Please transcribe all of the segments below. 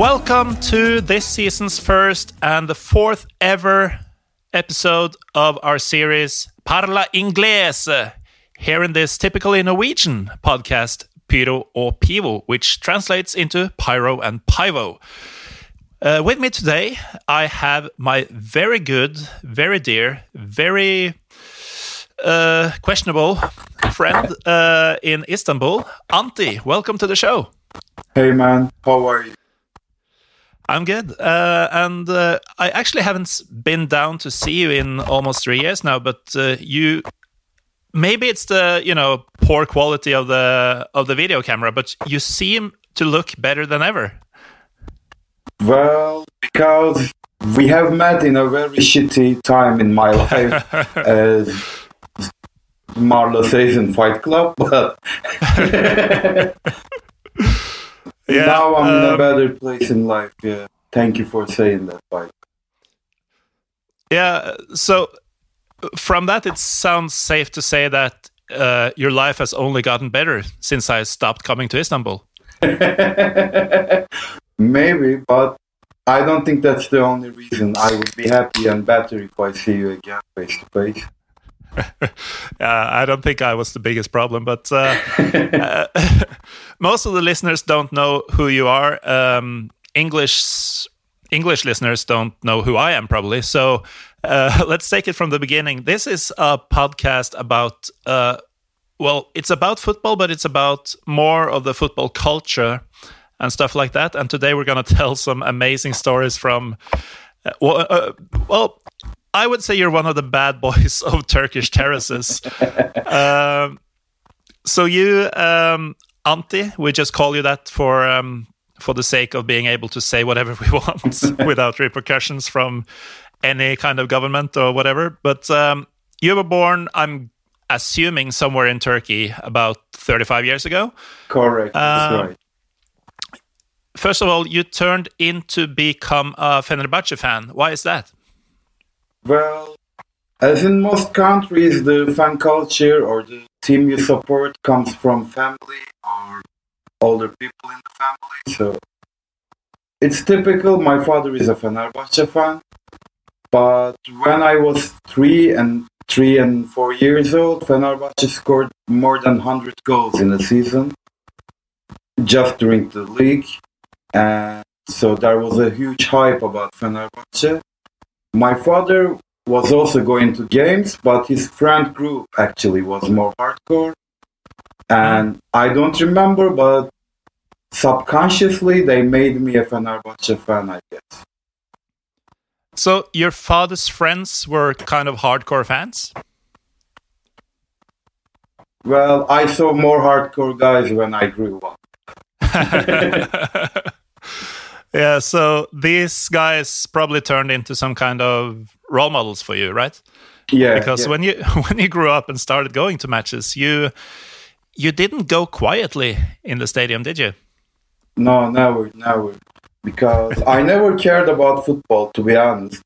Welcome to this season's first and the fourth ever episode of our series Parla Inglese, here in this typically Norwegian podcast, Pyro or Pivo, which translates into Pyro and Pivo. Uh, with me today, I have my very good, very dear, very uh, questionable friend uh, in Istanbul, Anti. Welcome to the show. Hey man, how are you? I'm good. Uh, and uh, I actually haven't been down to see you in almost three years now, but uh, you maybe it's the you know poor quality of the of the video camera, but you seem to look better than ever. Well, because we have met in a very shitty time in my life as Marla says in Fight Club, but now I'm in a um, better place in life. Yeah. Thank you for saying that, Fight. yeah. So from that, it sounds safe to say that uh, your life has only gotten better since I stopped coming to Istanbul. Maybe, but I don't think that's the only reason. I would be happy and better if I see you again face to face. Uh, I don't think I was the biggest problem, but uh, uh, most of the listeners don't know who you are. Um, English English listeners don't know who I am, probably. So uh, let's take it from the beginning. This is a podcast about, uh, well, it's about football, but it's about more of the football culture and stuff like that. And today we're going to tell some amazing stories from, uh, well, uh, well, I would say you're one of the bad boys of Turkish terraces. um, so you, um, Anti, we just call you that for um, for the sake of being able to say whatever we want without repercussions from any kind of government or whatever. But um, you were born, I'm assuming, somewhere in Turkey about 35 years ago. Correct. That's Um, right. First of all, you turned in to become a Fenerbahce fan. Why is that? Well, as in most countries, the fan culture or the team you support comes from family or older people in the family. So it's typical. My father is a Fenerbahce fan, but when I was three and three and four years old, Fenerbahce scored more than hundred goals in a season just during the league, and so there was a huge hype about Fenerbahce. My father was also going to games, but his friend group actually was more hardcore. And I don't remember, but subconsciously they made me a Fenerbahce fan, I guess. So your father's friends were kind of hardcore fans? Well, I saw more hardcore guys when I grew up. yeah, so these guys probably turned into some kind of role models for you, right? Yeah, Because yeah. when you when you grew up and started going to matches, you you didn't go quietly in the stadium, did you? No, never, never. Because I never cared about football, to be honest.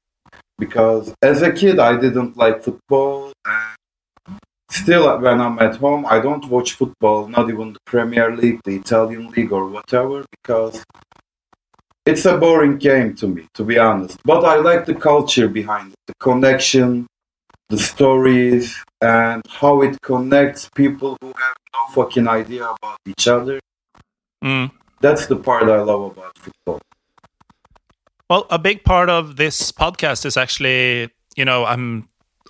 Because as a kid, I didn't like football. And still, when I'm at home, I don't watch football, not even the Premier League, the Italian League, or whatever, because it's a boring game to me, to be honest. But I like the culture behind it, the connection, the stories, and how it connects people who have no fucking idea about each other. Mm. That's the part I love about football. Well, a big part of this podcast is actually, you know, I'm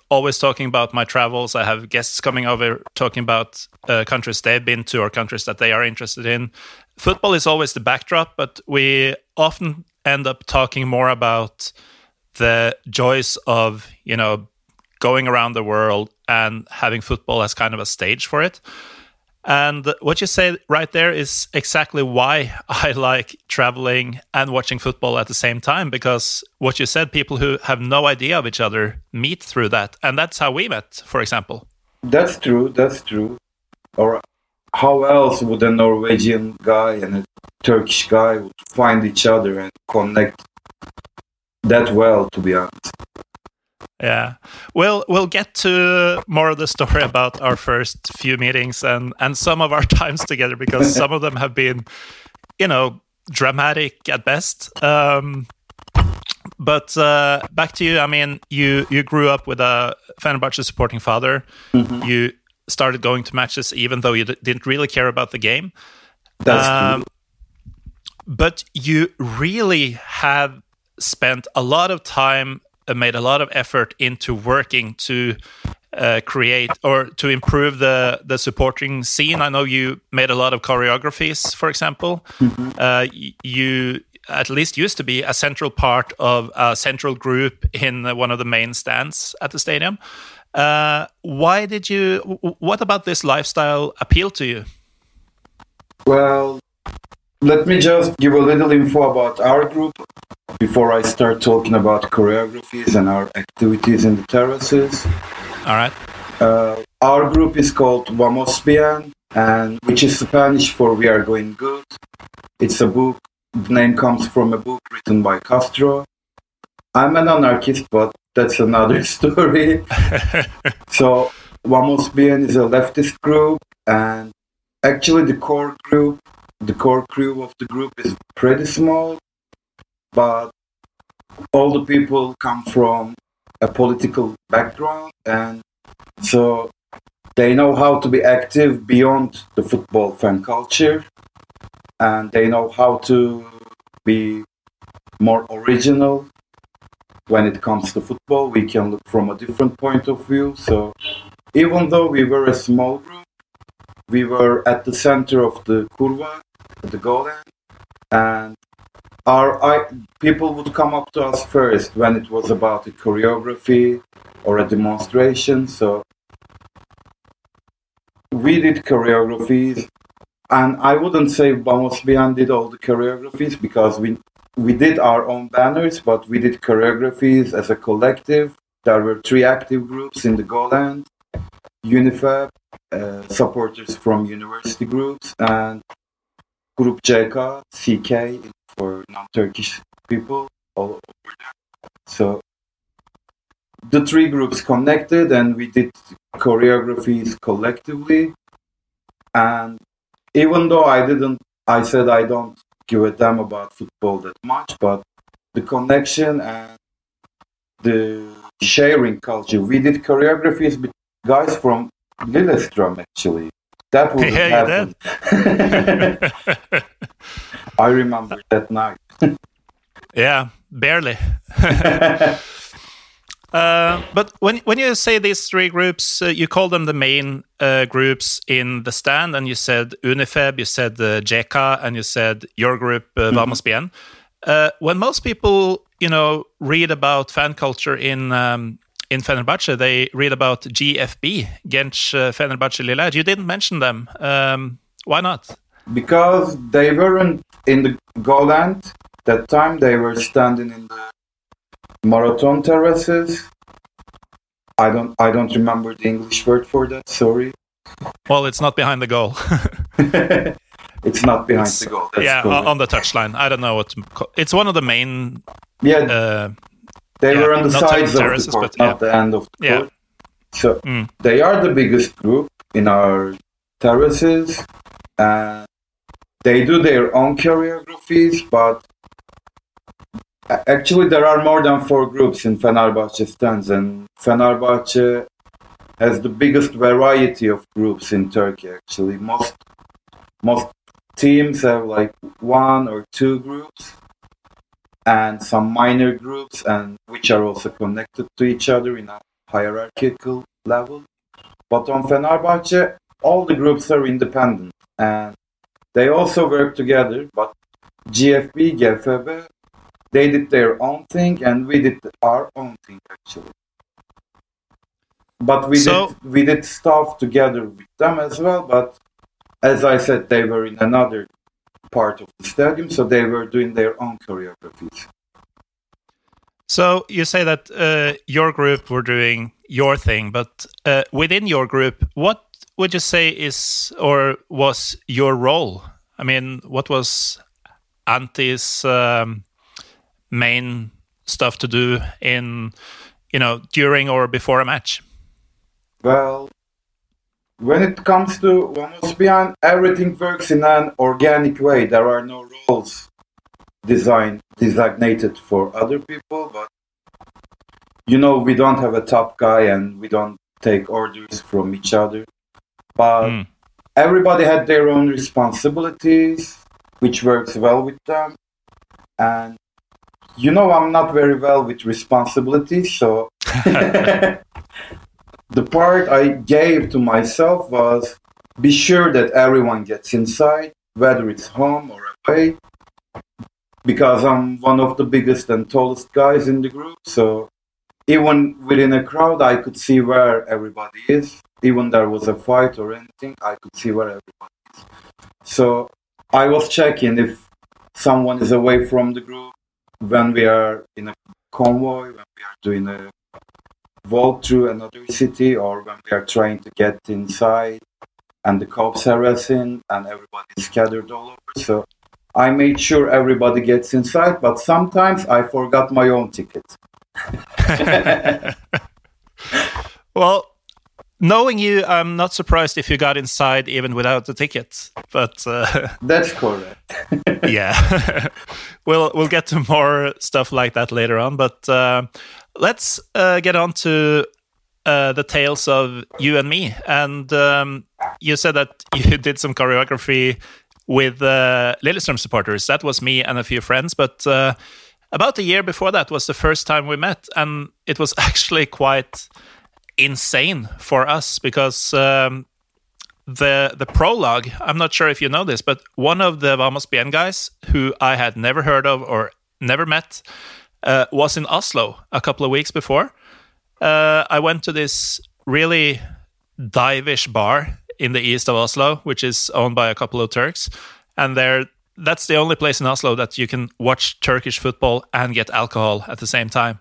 always talking about my travels. I have guests coming over talking about uh, countries they've been to or countries that they are interested in. Football is always the backdrop, but we often end up talking more about the joys of you know going around the world and having football as kind of a stage for it. And what you say right there is exactly why I like traveling and watching football at the same time. Because what you said, people who have no idea of each other meet through that. And that's how we met, for example. That's true. That's true. Or how else would a Norwegian guy and a Turkish guy would find each other and connect that well, to be honest? Yeah, we'll we'll get to more of the story about our first few meetings and and some of our times together because some of them have been, you know, dramatic at best. Um, but uh, back to you. I mean, you you grew up with a Fenerbahce supporting father. Mm-hmm. You started going to matches even though you d- didn't really care about the game. That's um, But you really have spent a lot of time uh, made a lot of effort into working to uh, create or to improve the the supporting scene. I know you made a lot of choreographies, for example. Mm-hmm. Uh, you at least used to be a central part of a central group in one of the main stands at the stadium. Uh, why did you? What about this lifestyle appeal to you? Well, let me just give a little info about our group before I start talking about choreographies and our activities in the terraces. All right. Uh, our group is called Vamos Bien, and which is Spanish for "We Are Going Good." It's a book. The name comes from a book written by Castro. I'm an anarchist, but that's another story. so, Vamos Bien is a leftist group, and actually, the core group, the core crew of the group is pretty small but all the people come from a political background and so they know how to be active beyond the football fan culture and they know how to be more original when it comes to football we can look from a different point of view so even though we were a small group we were at the center of the curva the goal end and our I, people would come up to us first when it was about a choreography or a demonstration. So we did choreographies, and I wouldn't say Vamos Bien did all the choreographies because we we did our own banners, but we did choreographies as a collective. There were three active groups in the goal end, UNIFEB, uh, supporters from university groups, and Group JK, CK for non-Turkish people all over there. So the three groups connected and we did choreographies collectively. And even though I didn't, I said I don't give a damn about football that much, but the connection and the sharing culture. We did choreographies with guys from Lillestrøm actually. That would yeah, happen. I remember that night. yeah, barely. uh, but when when you say these three groups, uh, you call them the main uh, groups in the stand, and you said Unifeb, you said uh, JK, and you said your group uh, mm-hmm. Vamos Bien. Uh, when most people, you know, read about fan culture in um, in Fenerbahce, they read about GFB, Genç uh, Fenerbahceliler. You didn't mention them. Um, why not? Because they weren't in the goal end that time. They were standing in the marathon terraces. I don't. I don't remember the English word for that. Sorry. Well, it's not behind the goal. it's not behind it's, the goal. That's yeah, on the touchline. I don't know what. It's one of the main. Yeah. Uh, they yeah, were on the sides of the court, but, yeah. not the end of the court. So mm. they are the biggest group in our terraces, and they do their own choreographies. But actually, there are more than four groups in Fenerbahce stands, and Fenerbahce has the biggest variety of groups in Turkey. Actually, most most teams have like one or two groups and some minor groups and which are also connected to each other in a hierarchical level. But on Fenerbahce, all the groups are independent and they also work together. But GFB, GFB, they did their own thing and we did our own thing actually. But we So- did we did stuff together with them as well. But as I said, they were in another part of the stadium, so they were doing their own choreographies. So you say that uh, your group were doing your thing, but uh, within your group, what would you say is or was your role? I mean, what was Anti's um, main stuff to do in, you know, during or before a match? Well, when it comes to Vamos Bien, everything works in an organic way. There are no roles designed designated for other people, but you know we don't have a top guy and we don't take orders from each other. But Mm. everybody had their own responsibilities, which works well with them. And you know I'm not very well with responsibility, so the part I gave to myself was be sure that everyone gets inside, whether it's home or away, because I'm one of the biggest and tallest guys in the group. So even within a crowd, I could see where everybody is. Even there was a fight or anything, I could see where everybody is. So I was checking if someone is away from the group when we are in a convoy, when we are doing a walk through another city or when we are trying to get inside and the cops are harassing and everybody is scattered all over. So I made sure everybody gets inside, but sometimes I forgot my own ticket. Well, knowing you, I'm not surprised if you got inside even without the ticket. But uh, That's correct. yeah, we'll we'll get to more stuff like that later on. But uh, let's uh, get on to uh, the tales of you and me. And um, you said that you did some choreography with uh, Lillestrøm supporters. That was me and a few friends. But uh, about a year before that was the first time we met, and it was actually quite insane for us because um, the the prologue. I'm not sure if you know this, but one of the Vamos Bien guys who I had never heard of or never met uh, was in Oslo a couple of weeks before. Uh, I went to this really divish bar in the east of Oslo, which is owned by a couple of Turks, and there. That's the only place in Oslo that you can watch Turkish football and get alcohol at the same time.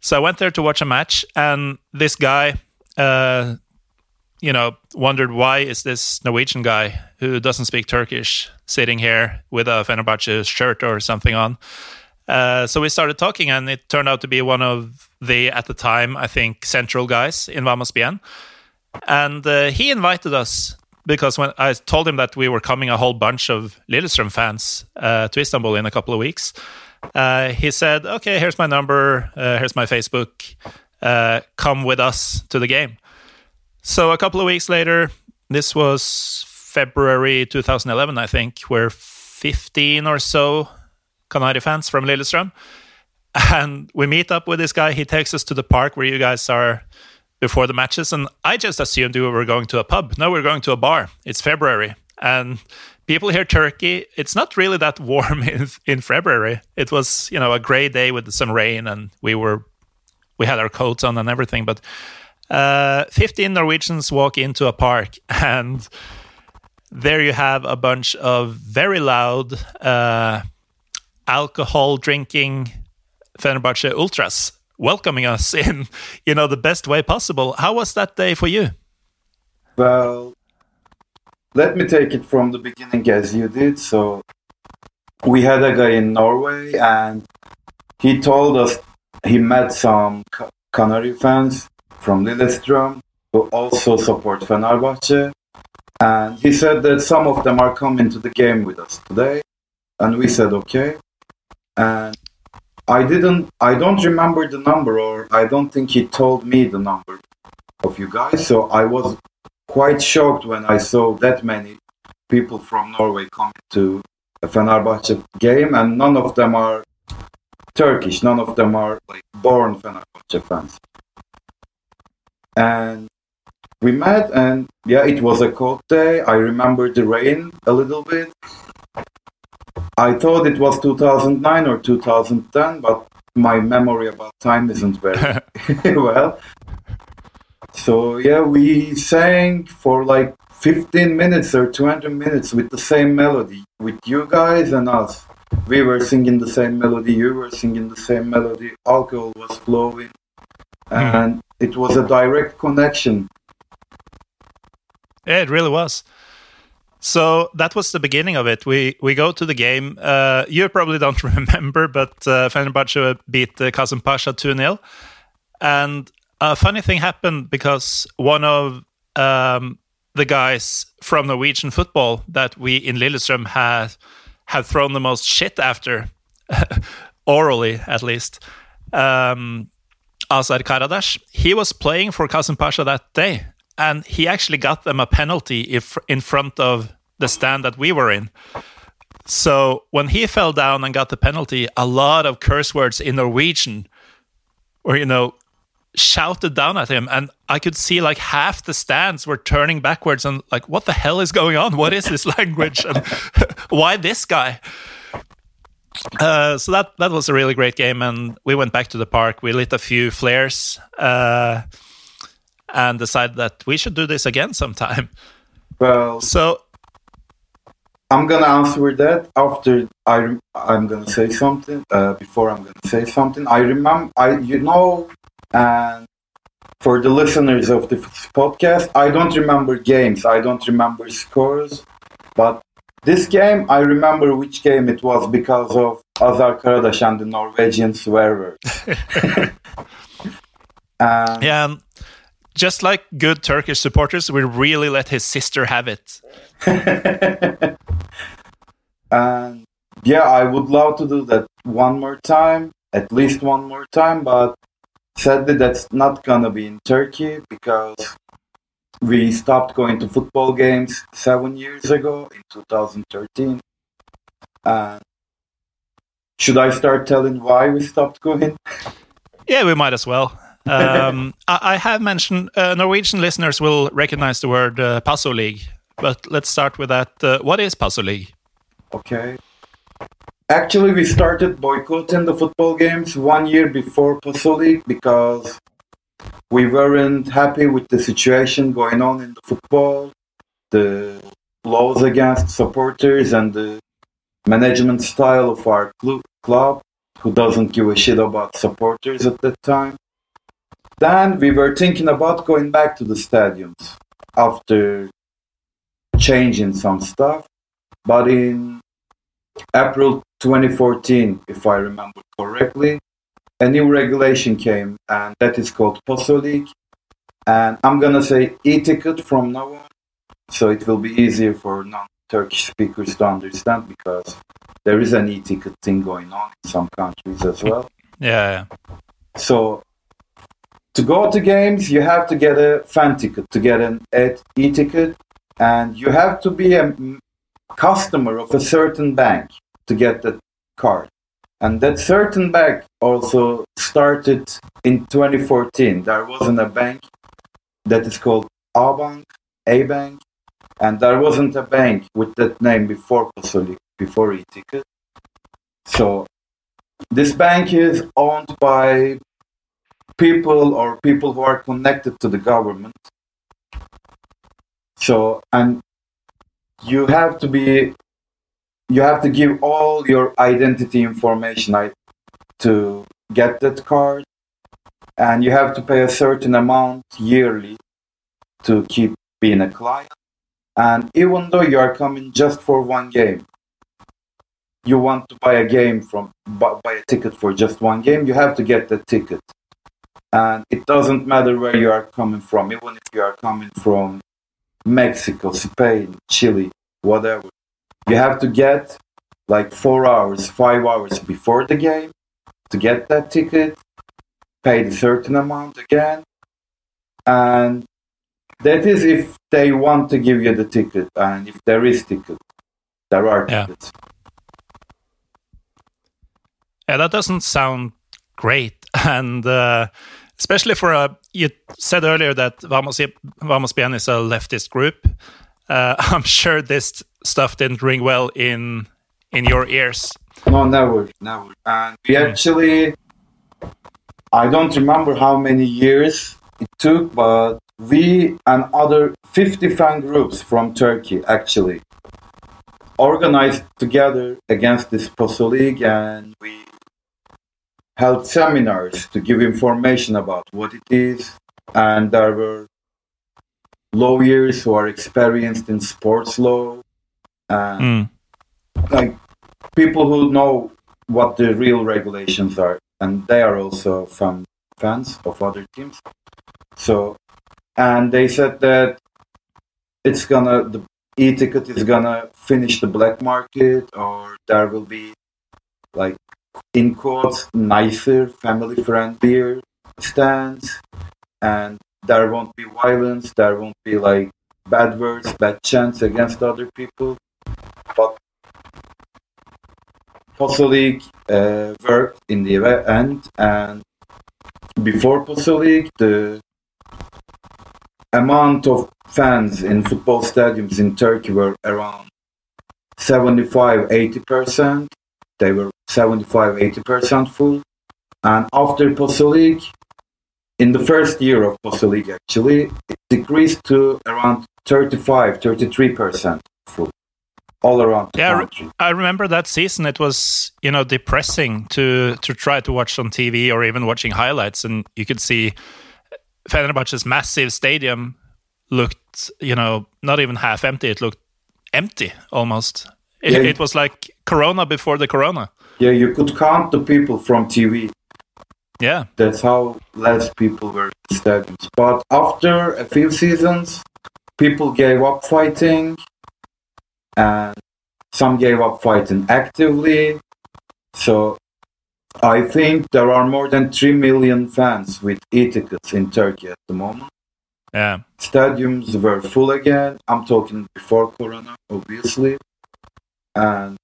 So I went there to watch a match, and this guy, uh, you know, wondered why is this Norwegian guy who doesn't speak Turkish sitting here with a Fenerbahce shirt or something on. Uh, so we started talking, and it turned out to be one of the, at the time, I think, central guys in Vamos Bien. And uh, he invited us because when I told him that we were coming a whole bunch of Lillestrøm fans uh, to Istanbul in a couple of weeks, uh, he said, "Okay, here's my number. Uh, here's my Facebook. Uh, come with us to the game." So a couple of weeks later, this was February 2011, I think. We're 15 or so Kanari fans from Lillestrøm, and we meet up with this guy. He takes us to the park where you guys are before the matches, and I just assumed we were going to a pub. No, we're going to a bar. It's February, and people here Turkey. It's not really that warm in, in February. It was, you know, a gray day with some rain, and we were we had our coats on and everything. But uh, 15 Norwegians walk into a park, and there you have a bunch of very loud uh, alcohol drinking Fenerbahce ultras welcoming us in, you know, the best way possible. How was that day for you? Well, let me take it from the beginning as you did. So, we had a guy in Norway, and he told us he met some Canary fans from Lillestrøm who also support Fenerbahce. And he said that some of them are coming to the game with us today. And we said, okay. And I didn't, I don't remember the number, or I don't think he told me the number of you guys. So I was quite shocked when I saw that many people from Norway coming to a Fenerbahce game, and none of them are Turkish. None of them are like born Fenerbahce fans. and we met and yeah it was a cold day i remember the rain a little bit i thought it was 2009 or 2010 but my memory about time isn't very well so yeah we sang for like 15 minutes or 20 minutes with the same melody with you guys and us we were singing the same melody you were singing the same melody alcohol was flowing and it was a direct connection Yeah, it really was. So that was the beginning of it. We we go to the game. Uh, you probably don't remember, but uh, Fenerbahce beat uh, Pasha 2 0. And a funny thing happened because one of um, the guys from Norwegian football that we in Lillestrøm had have thrown the most shit after, orally at least, um, Azar Karadas, he was playing for Kasımpaşa that day and he actually got them a penalty if in front of the stand that we were in. So when he fell down and got the penalty, a lot of curse words in Norwegian were, you know, shouted down at him. And I could see like half the stands were turning backwards and like, what the hell is going on? What is this language? And why this guy? Uh, so that that was a really great game, and we went back to the park. We lit a few flares, uh, and decided that we should do this again sometime. well So i'm gonna answer that after i i'm gonna say something uh, before i'm gonna say something i remember i you know and for the listeners of the podcast i don't remember games i don't remember scores but this game i remember which game it was because of azar karadas and the norwegian swear words and yeah, and just like good Turkish supporters, we really let his sister have it. and yeah, I would love to do that one more time, at least one more time, but sadly that's not gonna be in Turkey because we stopped going to football games seven years ago in 2013. And should I start telling why we stopped going? Yeah, we might as well. Um, I, I have mentioned uh, Norwegian listeners will recognize the word uh, Passolig, but let's start with that. Uh, what is Passolig? Okay. Actually, we started boycotting the football games one year before League because we weren't happy with the situation going on in the football, the laws against supporters, and the management style of our clu- club, who doesn't give a shit about supporters at that time. Then we were thinking about going back to the stadiums after changing some stuff. But in April 2014, if I remember correctly, a new regulation came, and that is called POSO And I'm gonna say e-ticket from now on, so it will be easier for non-Turkish speakers to understand because there is an e-ticket thing going on in some countries as well. Yeah, So to go to games, you have to get a fan ticket to get an e-ticket, and you have to be a customer of a certain bank to get that card. And that certain bank also started in 2014. There wasn't a bank that is called A Bank, A Bank, and there wasn't a bank with that name before Passolig, before e-ticket. So this bank is owned by people or people who are connected to the government. So, and you have to be, you have to give all your identity information to get that card, and you have to pay a certain amount yearly to keep being a client. And even though you are coming just for one game, you want to buy a game from buy a ticket for just one game, you have to get the ticket. And it doesn't matter where you are coming from, even if you are coming from Mexico, Spain, Chile, whatever. You have to get like four hours, five hours before the game to get that ticket, pay the certain amount again, and that is if they want to give you the ticket and if there is ticket. There are Yeah. tickets. Yeah, that doesn't sound great. And uh, especially for a. You said earlier that Vamos, Vamos Bien is a leftist group. Uh, I'm sure this stuff didn't ring well in in your ears. No, never, never. And we actually, I don't remember how many years it took, but we and other 50 fan groups from Turkey actually organized together against this Passolig and we held seminars to give information about what it is. And there were lawyers who are experienced in sports law and mm. like people who know what the real regulations are and they are also fan fans of other teams so and they said that it's gonna the e-ticket is gonna finish the black market or there will be like in quotes nicer family friendlier stands and there won't be violence there won't be like bad words bad chants against other people but League uh, worked in the end and before League the amount of fans in football stadiums in Turkey were around 75 80%. They were 75 80% full. And after League, in the first year of League, actually, it decreased to around 35 33% full. All around yeah, country. I remember that season. It was, you know, depressing to to try to watch on TV or even watching highlights, and you could see Fenerbahce's massive stadium looked, you know, not even half empty. It looked empty almost. It, yeah. it, was like Corona before the Corona. Yeah, you could count the people from TV. Yeah. That's how less people were in stadiums. But after a few seasons, people gave up fighting and some gave up fighting actively. So I think there are more than 3 million fans with e-tickets in Turkey at the moment. Yeah. Stadiums were full again. I'm talking before Corona, obviously. And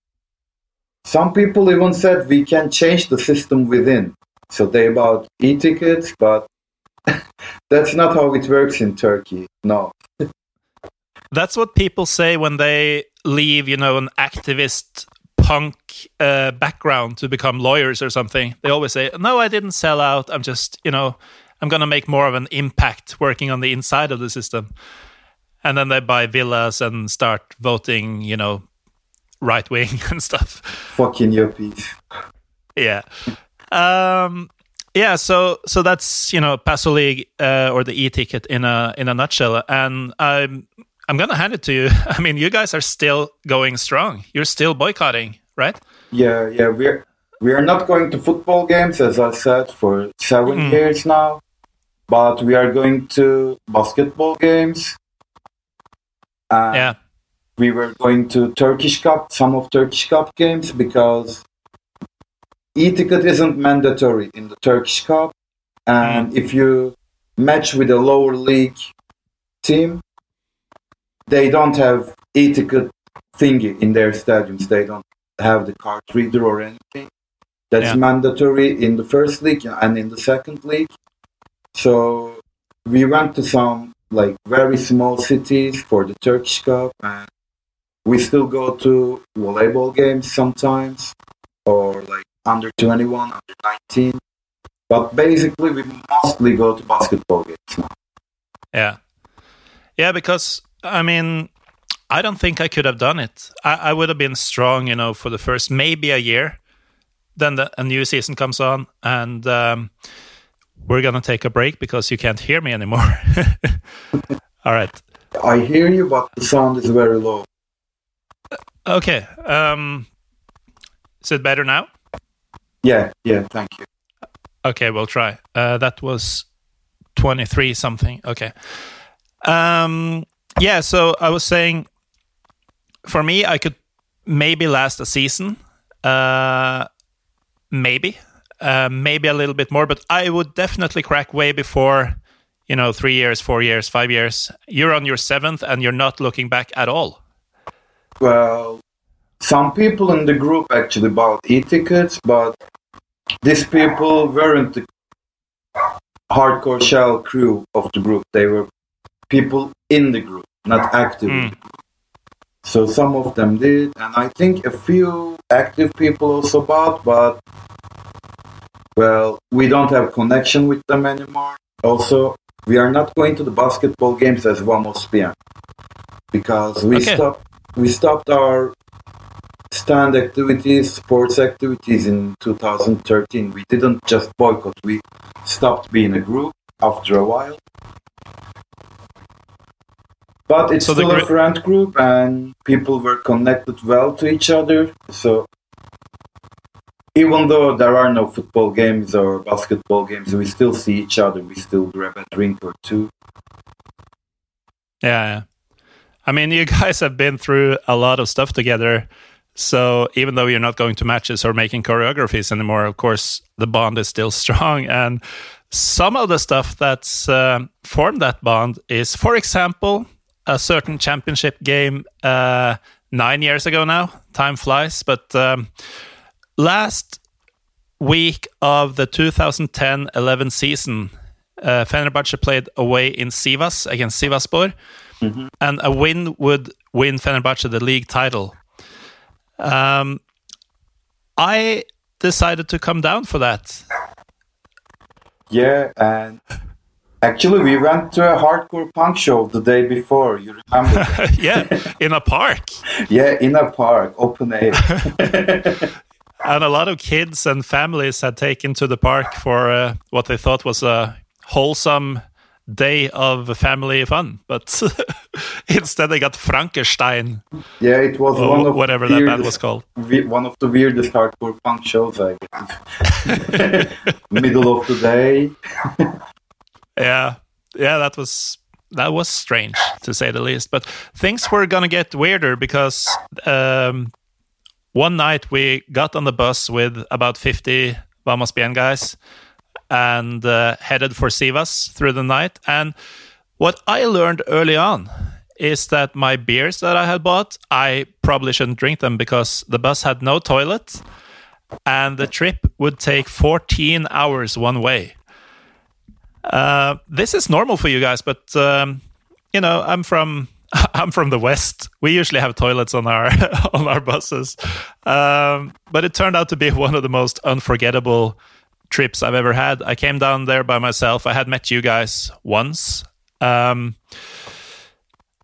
some people even said we can change the system within. So they bought e-tickets, but that's not how it works in Turkey. No. that's what people say when they leave, you know, an activist punk uh, background to become lawyers or something. They always say, "No, I didn't sell out. I'm just, you know, I'm going to make more of an impact working on the inside of the system." And then they buy villas and start voting, you know, right wing and stuff. Fucking yuppies. Yeah. Um, yeah, so so that's you know Passolig uh, or the e-ticket in a in a nutshell, and I'm I'm gonna hand it to you. I mean, you guys are still going strong. You're still boycotting, right? Yeah, yeah. We're we are not going to football games, as I said, for seven mm. years now. But we are going to basketball games. yeah. We were going to Turkish Cup, some of Turkish Cup games because e-ticket isn't mandatory in the Turkish Cup, and mm. if you match with a lower league team, they don't have e-ticket thingy in their stadiums. They don't have the card reader or anything. That's yeah. mandatory in the first league and in the second league. So we went to some like very small cities for the Turkish Cup, and we still go to volleyball games sometimes, or like under 21, under 19. But basically, we mostly go to basketball games now. Yeah, yeah, because I mean, I don't think I could have done it. I, I would have been strong, you know, for the first maybe a year. Then the, a new season comes on, and um, we're gonna take a break because you can't hear me anymore. All right. I hear you, but the sound is very low. Okay. Um, is it better now? Yeah. Yeah. Thank you. Okay, we'll try. Uh, that was twenty-three something. Okay. Um, yeah, so I was saying, for me, I could maybe last a season, uh, maybe, uh, maybe a little bit more, but I would definitely crack way before, you know, three years, four years, five years. You're on your seventh, and you're not looking back at all. Well, some people in the group actually bought e-tickets, but these people weren't the hardcore shell crew of the group. They were people in the group, not active. Mm. So some of them did, and I think a few active people also bought, but well, we don't have connection with them anymore. Also, we are not going to the basketball games as Vamos Bien because we Okay. stopped we stopped our stand activities, sports activities in 2013. We didn't just boycott; we stopped being a group after a while. But it's So still a friend group, and people were connected well to each other. So even though there are no football games or basketball games, we still see each other. We still grab a drink or two. Yeah, yeah. I mean, you guys have been through a lot of stuff together. So even though you're not going to matches or making choreographies anymore, of course, the bond is still strong. And some of the stuff that's um formed that bond is, for example, a certain championship game uh, nine years ago now. Time flies. But um, last week of the 2010 11 season, uh, Fenerbahce played away in Sivas against Sivaspor and a win would win Fenerbahce the league title. Um, I decided to come down for that. Yeah, and actually, we went to a hardcore punk show the day before. You remember? yeah, in a park. yeah, in a park, open air. And a lot of kids and families had taken to the park for uh, what they thought was a wholesome day of family fun. But instead, they got Frankenstein, Yeah, it was one of whatever the that band weirdest- was called. one of the weirdest hardcore punk shows, I guess. Middle of the day. Yeah, yeah, that was that was strange to say the least. But things were gonna get weirder because um, one night we got on the bus with about fifty Vamos Bien guys and uh, headed for Sivas through the night. And what I learned early on is that my beers that I had bought, I probably shouldn't drink them because the bus had no toilet, and the trip would take fourteen hours one way. Uh, this is normal for you guys, but um, you know, I'm from I'm from the west. We usually have toilets on our on our buses, um, but it turned out to be one of the most unforgettable trips I've ever had. I came down there by myself. I had met you guys once, um,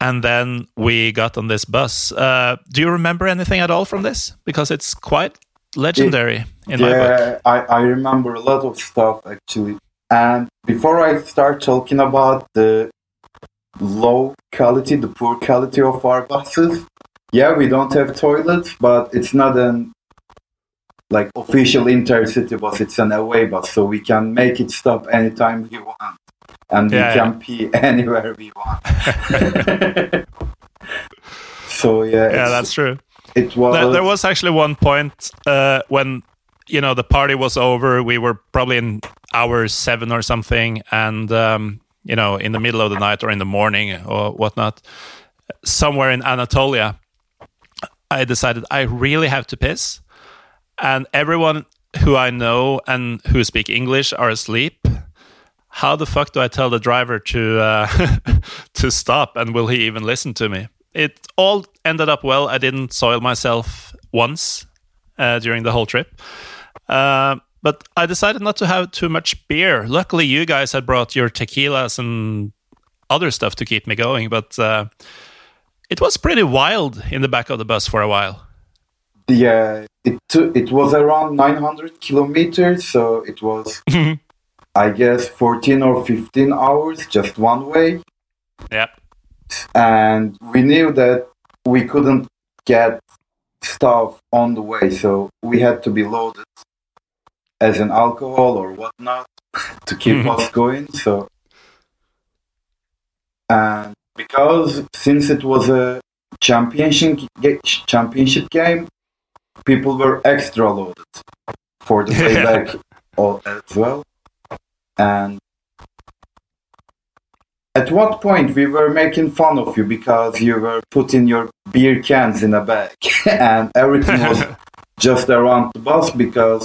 and then we got on this bus. Uh, do you remember anything at all from this? Because it's quite legendary in my book. yeah, I, I remember a lot of stuff actually. And before I start talking about the low quality, the poor quality of our buses, yeah, we don't have toilets, but it's not an like official intercity bus. It's an away bus, so we can make it stop anytime we want, and we Yeah, can pee anywhere we want. so yeah, Yeah, that's true. it was. There, there was actually one point uh, when you know the party was over. We were probably in hour seven or something, and um, you know, in the middle of the night or in the morning or whatnot, somewhere in Anatolia, I decided I really have to piss, and everyone who I know and who speak English are asleep. How the fuck do I tell the driver to uh, to stop, and will he even listen to me? It all ended up well. I didn't soil myself once uh, during the whole trip. Uh, but I decided not to have too much beer. Luckily, you guys had brought your tequilas and other stuff to keep me going. But uh, it was pretty wild in the back of the bus for a while. Yeah, it took, it was around 900 kilometers, so it was, I guess, 14 or 15 hours just one way. Yeah. And we knew that we couldn't get stuff on the way, so we had to be loaded as an alcohol or whatnot to keep Mhm. us going. So, and because since it was a championship championship game, people were extra loaded for the playback as well. And at what point we were making fun of you because you were putting your beer cans in a bag and everything was just around the bus because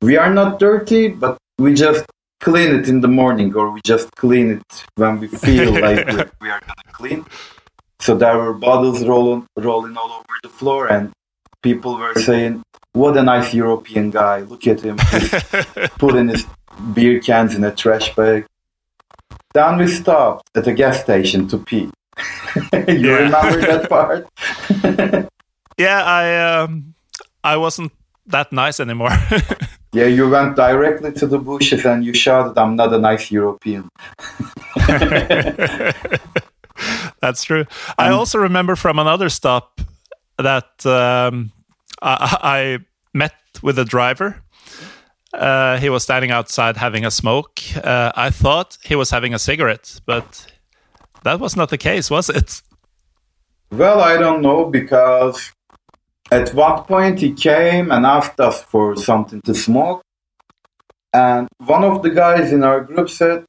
we are not dirty, but we just clean it in the morning or we just clean it when we feel like we, we are gonna clean. So there were bottles rolling rolling all over the floor, and people were saying, "What a nice European guy! Look at him, He's putting his beer cans in a trash bag." Then we stopped at a gas station to pee. you Yeah. remember that part? Yeah, I um, I wasn't that nice anymore. Yeah, you went directly to the bushes and you shouted, "I'm not a nice European." That's true. I also remember from another stop that um, I, I met with a driver. Uh, he was standing outside having a smoke. Uh, I thought he was having a cigarette, but that was not the case, was it? Well, I don't know because at one point he came and asked us for something to smoke. And one of the guys in our group said,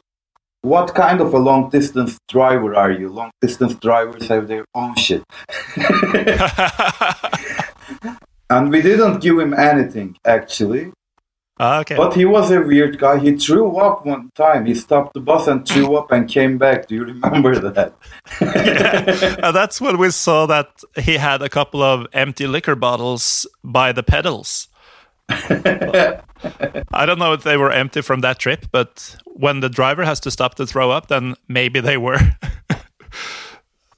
What kind of a long distance driver are you? Long distance drivers have their own shit. And we didn't give him anything actually. Ah, okay. But he was a weird guy. He threw up one time. He stopped the bus and threw up and came back. Do you remember that? Uh, that's when we saw that he had a couple of empty liquor bottles by the pedals. I don't know if they were empty from that trip, but when the driver has to stop to throw up, then maybe they were.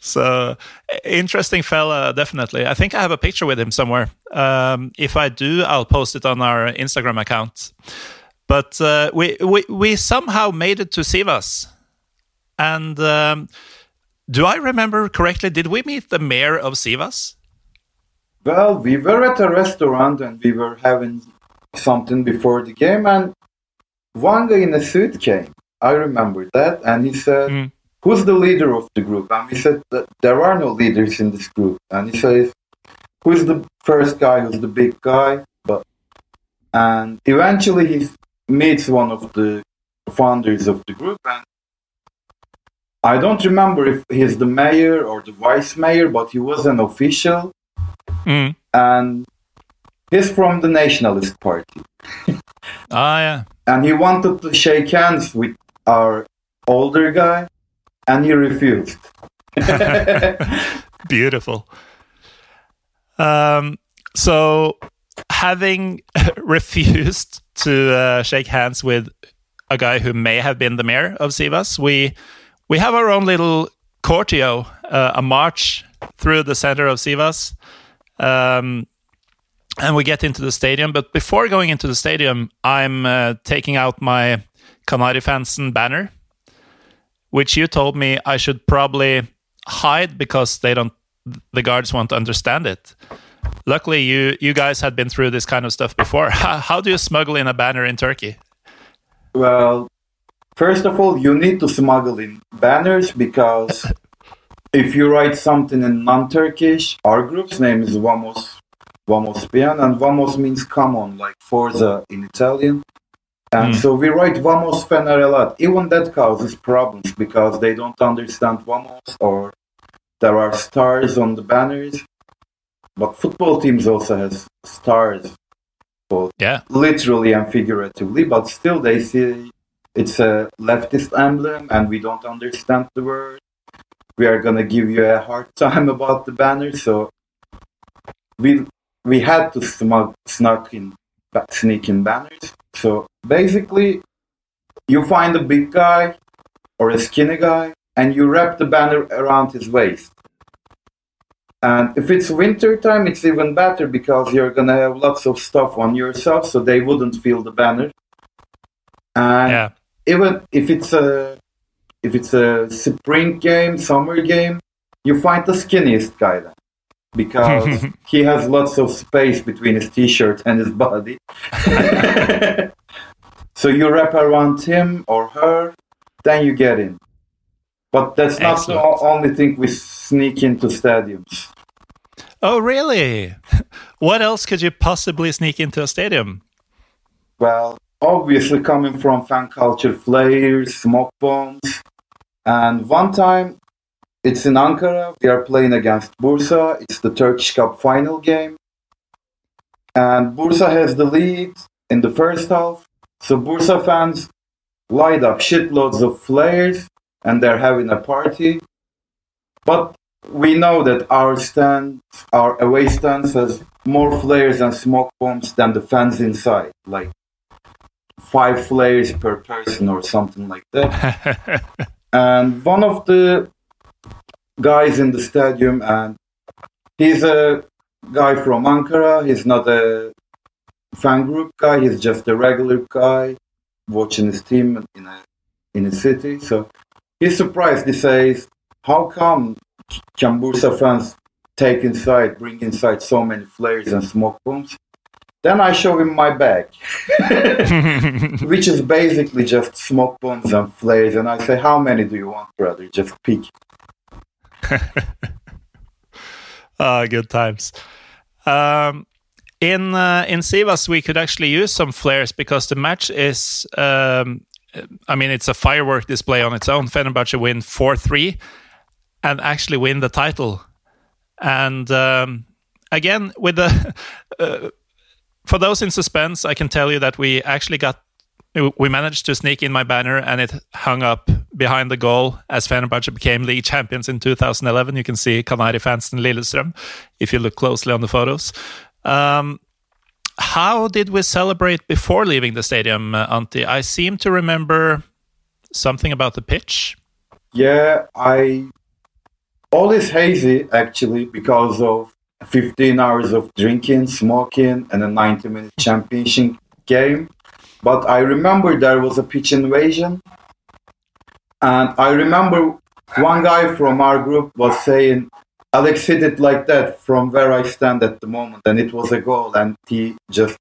so interesting fella, definitely. I think I have a picture with him somewhere. Um, if I do, I'll post it on our Instagram account. But uh, we, we we somehow made it to Sivas, and um, do I remember correctly? Did we meet the mayor of Sivas? Well, we were at a restaurant and we were having something before the game, and one guy in a suit came. I remember that, and he said, Mm. "Who's the leader of the group?" And we said that there are no leaders in this group. And he says, "Who's the first guy? Who's the big guy?" But and eventually he meets one of the founders of the group, and I don't remember if he's the mayor or the vice mayor, but he was an official Mm. and he's from the Nationalist Party. Ah, yeah. And he wanted to shake hands with our older guy, and he refused. Beautiful. Um, so, having refused to uh, shake hands with a guy who may have been the mayor of Sivas, we we have our own little corteo, uh, a march through the center of Sivas, um, and we get into the stadium. But before going into the stadium, I'm uh, taking out my Kanari Fansen banner, which you told me I should probably hide because they don't the guards won't understand it. Luckily, you you guys had been through this kind of stuff before. How, how do you smuggle in a banner in Turkey? Well, first of all, you need to smuggle in banners because if you write something in non-Turkish, our group's name is Vamos Vamos Bien, and Vamos means come on, like Forza in Italian. And so we write Vamos Fener a lot. Even that causes problems because they don't understand Vamos or there are stars on the banners. But football teams also has stars, both Yeah, literally and figuratively, but still they see it's a leftist emblem and we don't understand the word. We are gonna give you a hard time about the banner, so we we had to smug, snuck in, sneak in banners. So basically, you find a big guy or a skinny guy, and you wrap the banner around his waist. And if it's winter time, it's even better because you're gonna have lots of stuff on yourself, so they wouldn't feel the banner. And yeah, even if it's a if it's a spring game, summer game, you find the skinniest guy then because he has lots of space between his t-shirt and his body. so you wrap around him or her, then you get in. But that's not the Excellent. o- only thing we sneak into stadiums. Oh, really? What else could you possibly sneak into a stadium? Well, obviously coming from fan culture, flares, smoke bombs. And one time, it's in Ankara, we are playing against Bursa. It's the Turkish Cup final game. And Bursa has the lead in the first half. So Bursa fans light up shitloads of flares and they're having a party. But we know that our stand, our away stands has more flares and smoke bombs than the fans inside, like five flares per person or something like that. and one of the guys in the stadium, and he's a guy from Ankara. He's not a fan group guy. He's just a regular guy watching his team in a in a city. So he's surprised. He says, "How come can Bursa fans take inside, bring inside so many flares and smoke bombs?" Then I show him my bag, which is basically just smoke bombs and flares. And I say, How many do you want, brother? Just pick. Ah, good times. Um, in uh, in Sivas, we could actually use some flares because the match is, um, I mean, it's a firework display on its own. Fenerbahce win 4 3 and actually win the title. And um, again, with the. Uh, for those in suspense, I can tell you that we actually got we managed to sneak in my banner and it hung up behind the goal as Fenerbahce became league champions in 2011. You can see Kanari fans in Lillestrøm if you look closely on the photos. Um, how did we celebrate before leaving the stadium, uh, Anti? I seem to remember something about the pitch. Yeah, I all is hazy actually because of 15 hours of drinking, smoking, and a 90 minute championship game. But I remember there was a pitch invasion. And I remember one guy from our group was saying, Alex hit it like that from where I stand at the moment. And it was a goal. And he just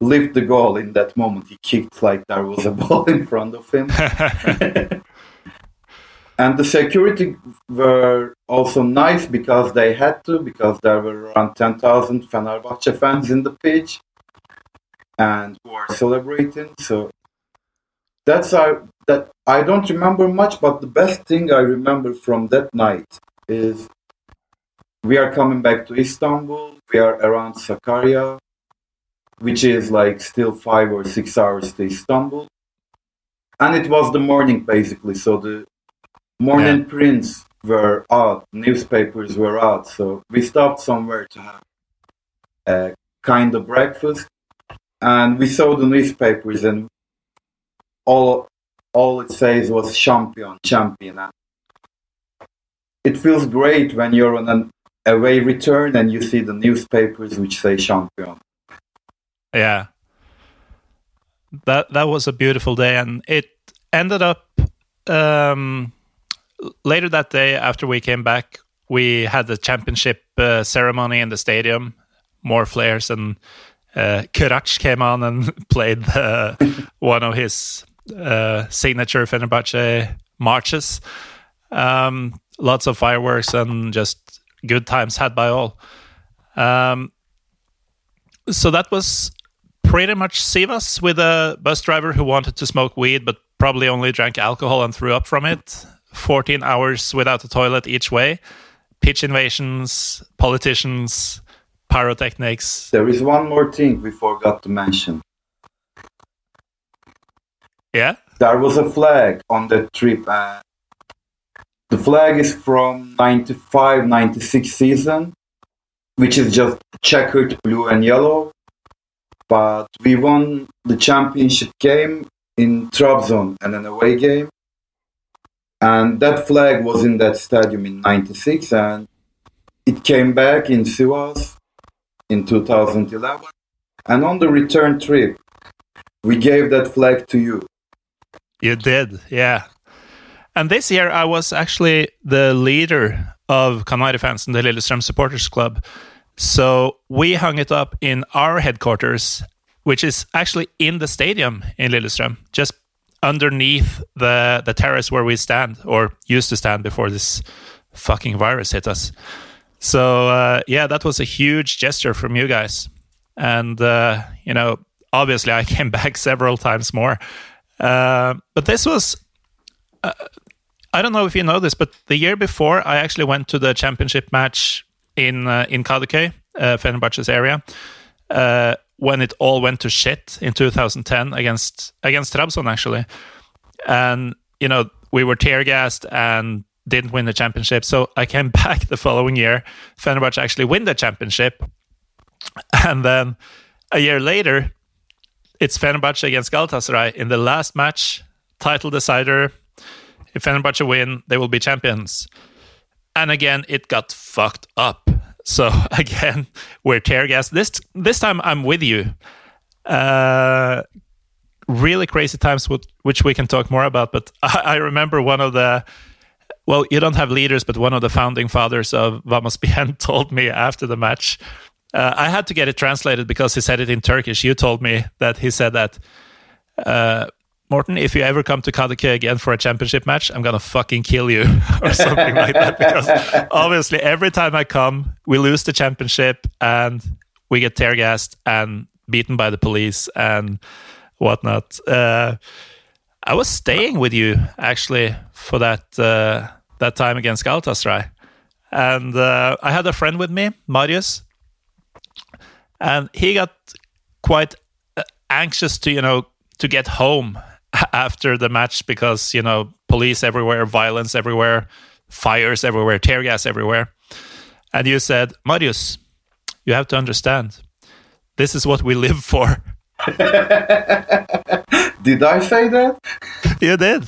lifted the goal in that moment. He kicked like there was a ball in front of him. and the security were also nice because they had to because there were around 10,000 Fenerbahce fans in the pitch and who are celebrating so that's our that I don't remember much but the best thing I remember from that night is we are coming back to Istanbul. We are around Sakarya which is like still 5 or 6 hours to Istanbul. And it was the morning basically. So the morning yeah. prints were out, newspapers were out, so we stopped somewhere to have a kind of breakfast, and we saw the newspapers, and all all it says was champion, champion. And it feels great when you're on an away return and you see the newspapers which say champion. Yeah, that that was a beautiful day, and it ended up. Um, later that day, after we came back, we had the championship uh, ceremony in the stadium. More flares and uh, came on and played one of his uh, signature Fenerbahce marches. Um, lots of fireworks and just good times had by all. Um, so that was pretty much Sivas with a bus driver who wanted to smoke weed but probably only drank alcohol and threw up from it. 14 hours without a toilet each way, pitch invasions, politicians, pyrotechnics. There is one more thing we forgot to mention. Yeah? There was a flag on the trip. Uh, the flag is from 95 96 season, which is just checkered blue and yellow. But we won the championship game in Trabzon and an away game. And that flag was in that stadium in 96 and it came back in Sivas in 2011 and on the return trip we gave that flag to you. You did yeah and this year i was actually the leader of Kanari fans in the Lillestrøm supporters club so we hung it up in our headquarters which is actually in the stadium in Lillestrøm just underneath the the terrace where we stand or used to stand before this fucking virus hit us. So uh, yeah, that was a huge gesture from you guys, and uh, you know, obviously, I came back several times more. Uh, but this was. Uh, I don't know if you know this, but the year before, I actually went to the championship match in uh, in Kadıköy, uh, Fenerbahce's area, uh, when it all went to shit in 2010 against against Trabzon actually. and you know we were tear gassed and didn't win the championship. So I came back the following year. Fenerbahce actually win the championship, and then a year later, it's Fenerbahce against Galatasaray in the last match, title decider. If Fenerbahce win, they will be champions. And again, it got fucked up. So again, we're tear gas. This this time, I'm with you. Uh, really crazy times, which we can talk more about. But I, I remember one of the well, you don't have leaders, but one of the founding fathers of Vamos Bien told me after the match. Uh, I had to get it translated because he said it in Turkish. You told me that he said that, uh, Morten, if you ever come to Kadıköy again for a championship match, I'm gonna fucking kill you or something like that. Because obviously, every time I come, we lose the championship and we get tear gassed and beaten by the police and whatnot. Uh, I was staying with you actually for that uh, that time against Galatasaray. And uh, I had a friend with me, Marius, and he got quite uh, anxious to, you know, to get home after the match because, you know, police everywhere, violence everywhere, fires everywhere, tear gas everywhere. And you said, Marius, you have to understand, this is what we live for. did I say that? You did.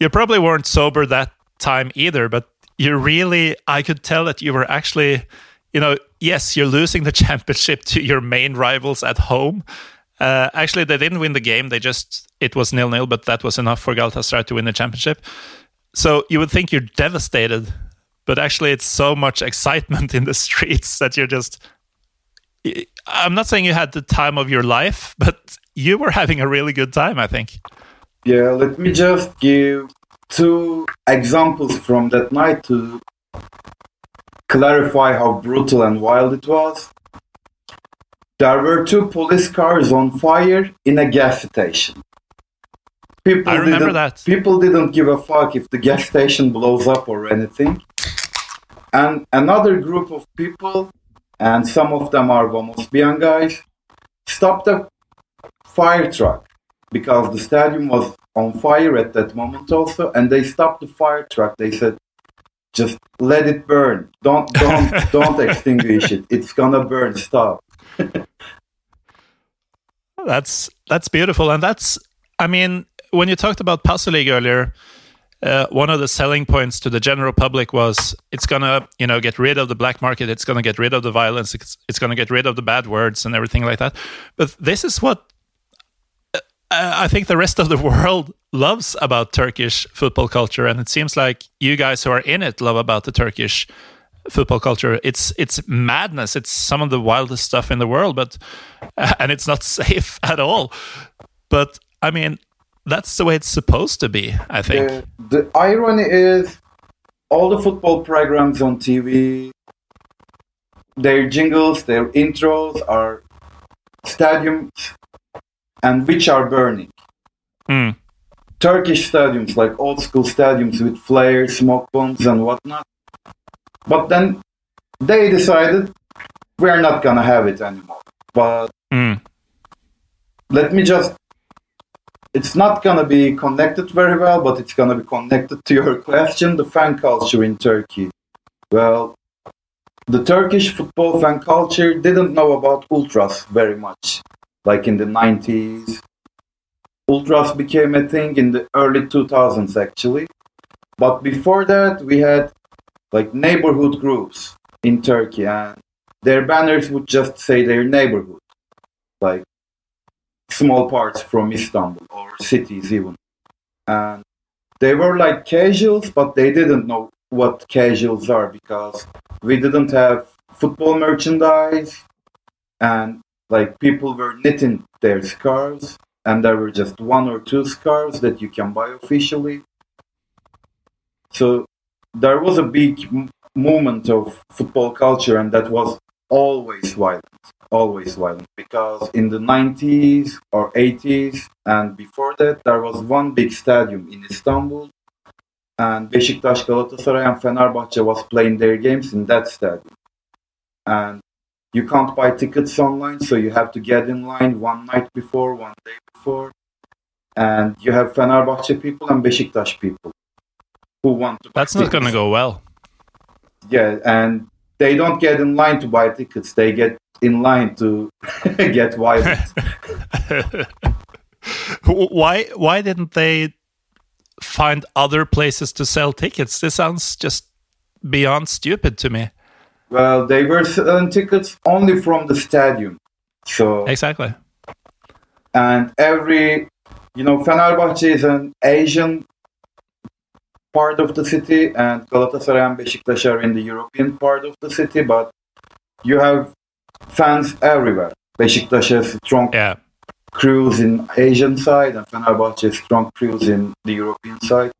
you probably weren't sober that time either, but you really, I could tell that you were actually, you know, yes, you're losing the championship to your main rivals at home. Uh, actually, they didn't win the game. They just, it was nil nil, but that was enough for Galatasaray to win the championship. So you would think you're devastated, but actually, it's so much excitement in the streets that you're just. I'm not saying you had the time of your life, but you were having a really good time, I think. Yeah, let me just give two examples from that night to clarify how brutal and wild it was. There were two police cars on fire in a gas station. People I remember didn't, that. People didn't give a fuck if the gas station blows up or anything. And another group of people, and some of them are Vamos Bien guys, stopped a fire truck because the stadium was on fire at that moment also, and they stopped the fire truck. They said, "Just let it burn. Don't don't don't extinguish it. It's gonna burn. Stop." that's that's beautiful, and that's I mean when you talked about Passolig earlier. Uh, one of the selling points to the general public was it's gonna you know get rid of the black market. It's gonna get rid of the violence. It's, it's gonna get rid of the bad words and everything like that. But this is what I think the rest of the world loves about Turkish football culture, and it seems like you guys who are in it love about the Turkish football culture. It's it's madness. It's some of the wildest stuff in the world, but and it's not safe at all. But I mean, that's the way it's supposed to be. I think. The, the irony is, all the football programs on TV, their jingles, their intros are stadiums and which are burning. Mm. Turkish stadiums, like old school stadiums with flares, smoke bombs, and whatnot. But then they decided we're not gonna have it anymore. But mm. let me just. It's not gonna be connected very well, but it's gonna be connected to your question the fan culture in Turkey. Well, the Turkish football fan culture didn't know about ultras very much like in the 90s. Ultras became a thing in the early 2000s, actually. But before that, we had like neighborhood groups in Turkey, and their banners would just say their neighborhood, like small parts from Istanbul or cities, even. And they were like casuals, but they didn't know what casuals are because we didn't have football merchandise and like people were knitting their scarves and there were just one or two scarves that you can buy officially so there was a big m- movement of football culture and that was always violent always violent because in the 90s or 80s and before that there was one big stadium in istanbul and Beşiktaş, Galatasaray and Fenerbahçe was playing their games in that stadium and you can't buy tickets online, so you have to get in line one night before, one day before. and you have Fenerbahce people and Beşiktaş people who want to. buy That's not going to go well. Yeah, and they don't get in line to buy tickets. They get in line to get violent. Why? Why didn't they find other places to sell tickets? This sounds just beyond stupid to me. well, they were selling tickets only from the stadium. So Exactly. and every you know Fenerbahce is an Asian part of the city and Galatasaray and Beşiktaş are in the European part of the city but you have fans everywhere Beşiktaş has strong Yeah. crews in Asian side and Fenerbahce has strong crews in the European side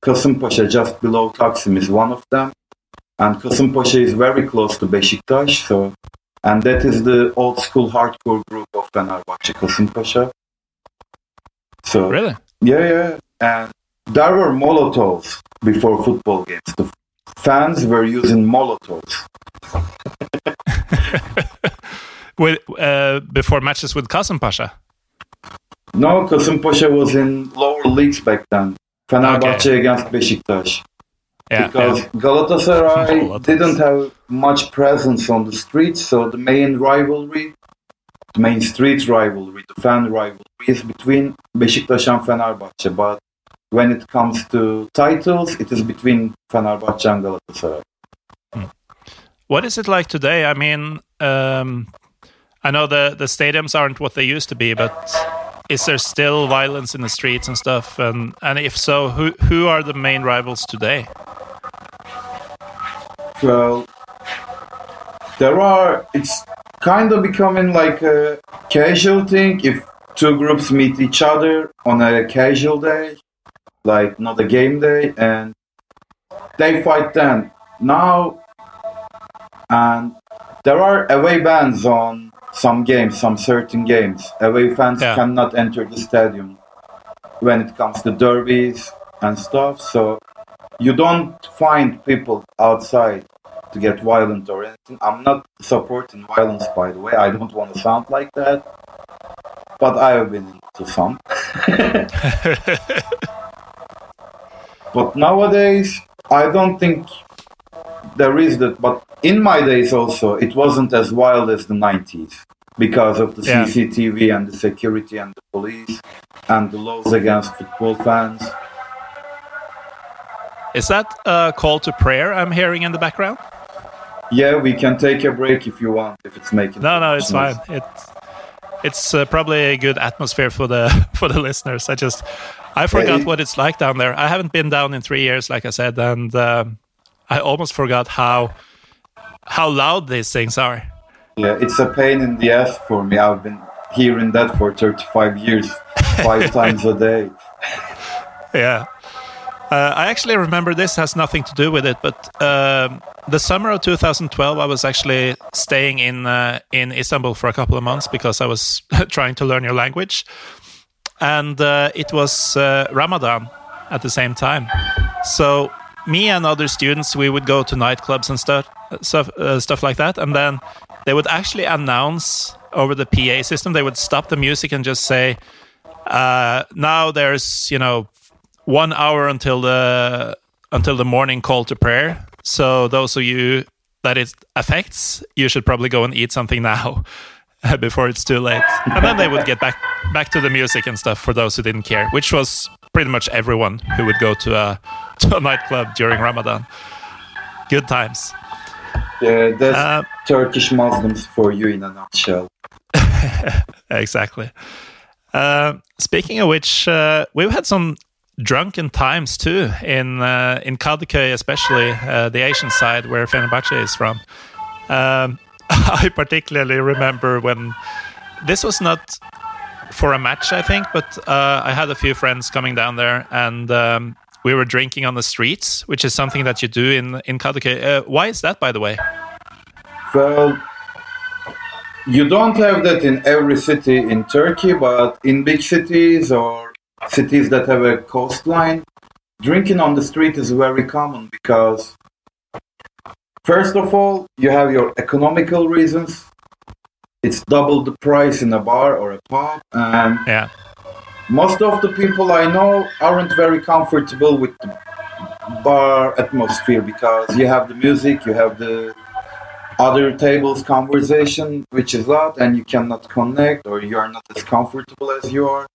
Kasımpaşa just below Taksim is one of them and Kasımpaşa is very close to Beşiktaş so and that is the old school hardcore group of Fenerbahce Kasımpaşa so Really? yeah, yeah. And there were Molotovs before football games. The fans were using Molotovs. With uh, before matches with Kasımpaşa. No, Kasımpaşa was in lower leagues back then. Fenerbahce against Beşiktaş. Yeah. because yeah. Galatasaray didn't have much presence on the streets, so the main rivalry, the main street rivalry, the fan rivalry is between Beşiktaş and Fenerbahce. But when it comes to titles, it is between Fenerbahce and Galatasaray. What is it like today? I mean, um, I know the the stadiums aren't what they used to be, but is there still violence in the streets and stuff? And and if so, who who are the main rivals today? Well, there are. It's kind of becoming like a casual thing if two groups meet each other on a casual day, like not a game day, and they fight then. Now, and there are away bans on some games, some certain games. Away fans Yeah. cannot enter the stadium when it comes to derbies and stuff. So you don't find people outside to get violent or anything. I'm not supporting violence, by the way. I don't want to sound like that. But I have been into some. but nowadays, I don't think there is that. But in my days, also, it wasn't as wild as the 90s because of the Yeah. CCTV and the security and the police and the laws against football fans. Is that a call to prayer I'm hearing in the background? Yeah, we can take a break if you want, if it's making. No, no, it's noise. fine. It it's uh, probably a good atmosphere for the for the listeners. I just I forgot it- what it's like down there. I haven't been down in three years, like I said, and um, I almost forgot how how loud these things are. Yeah, it's a pain in the ass for me. I've been hearing that for 35 years, five times a day. Yeah. Uh, I actually remember this has nothing to do with it, but um, the summer of 2012, I was actually staying in uh, in Istanbul for a couple of months because I was trying to learn your language, and uh, it was uh, Ramadan at the same time. So me and other students, we would go to nightclubs and stuff, stuff, uh, stuff like that, and then they would actually announce over the PA system. They would stop the music and just say, uh, "Now there's you know one hour until the until the morning call to prayer. So those of you that it affects, you should probably go and eat something now before it's too late. And then they would get back back to the music and stuff for those who didn't care, which was pretty much everyone who would go to a to a nightclub during Ramadan. Good times. Yeah, that's Uh, Turkish Muslims for you in a nutshell. Exactly. Uh, speaking of which, uh, we've had some drunken times too in uh, in Kadıköy, especially uh, the Asian side where Fenerbahce is from. Um, I particularly remember when this was not for a match, I think, but uh, I had a few friends coming down there and. Um, we were drinking on the streets, which is something that you do in in Kadıköy. Uh, why is that, by the way? Well, you don't have that in every city in Turkey, but in big cities or cities that have a coastline, drinking on the street is very common because, first of all, you have your economical reasons. It's double the price in a bar or a pub, and Yeah, most of the people I know aren't very comfortable with the bar atmosphere because you have the music, you have the other tables conversation, which is loud, and you cannot connect or you are not as comfortable as you are.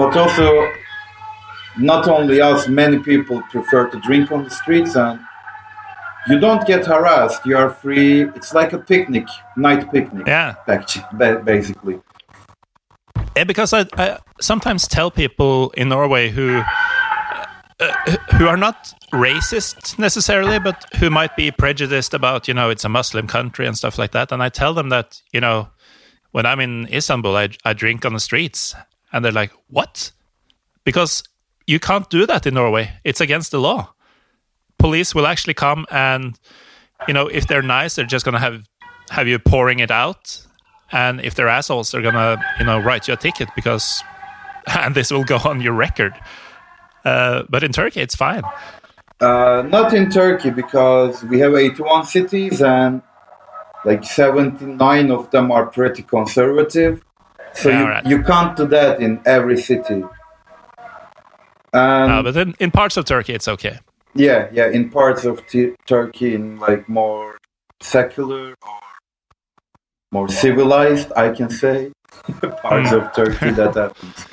But also, not only us, many people prefer to drink on the streets and you don't get harassed. You are free. It's like a picnic, night picnic. Yeah. Basically. Yeah, because I, I sometimes tell people in Norway who uh, who are not racist necessarily, but who might be prejudiced about, you know, it's a Muslim country and stuff like that. And I tell them that, you know, when I'm in Istanbul, I, I drink on the streets. And they're like, what? Because you can't do that in Norway. It's against the law. Police will actually come and, you know, if they're nice, they're just going to have have you pouring it out. And if they're assholes, they're going to, you know, write you a ticket because, and this will go on your record. Uh, but in Turkey, it's fine. Uh, not in Turkey because we have 81 cities and like 79 of them are pretty conservative. So Yeah, you, right. you can't do that in every city. And Uh, but in, in parts of Turkey, it's okay. Yeah, yeah, in parts of t- Turkey, in like more secular or more civilized, I can say, parts of Turkey that happens.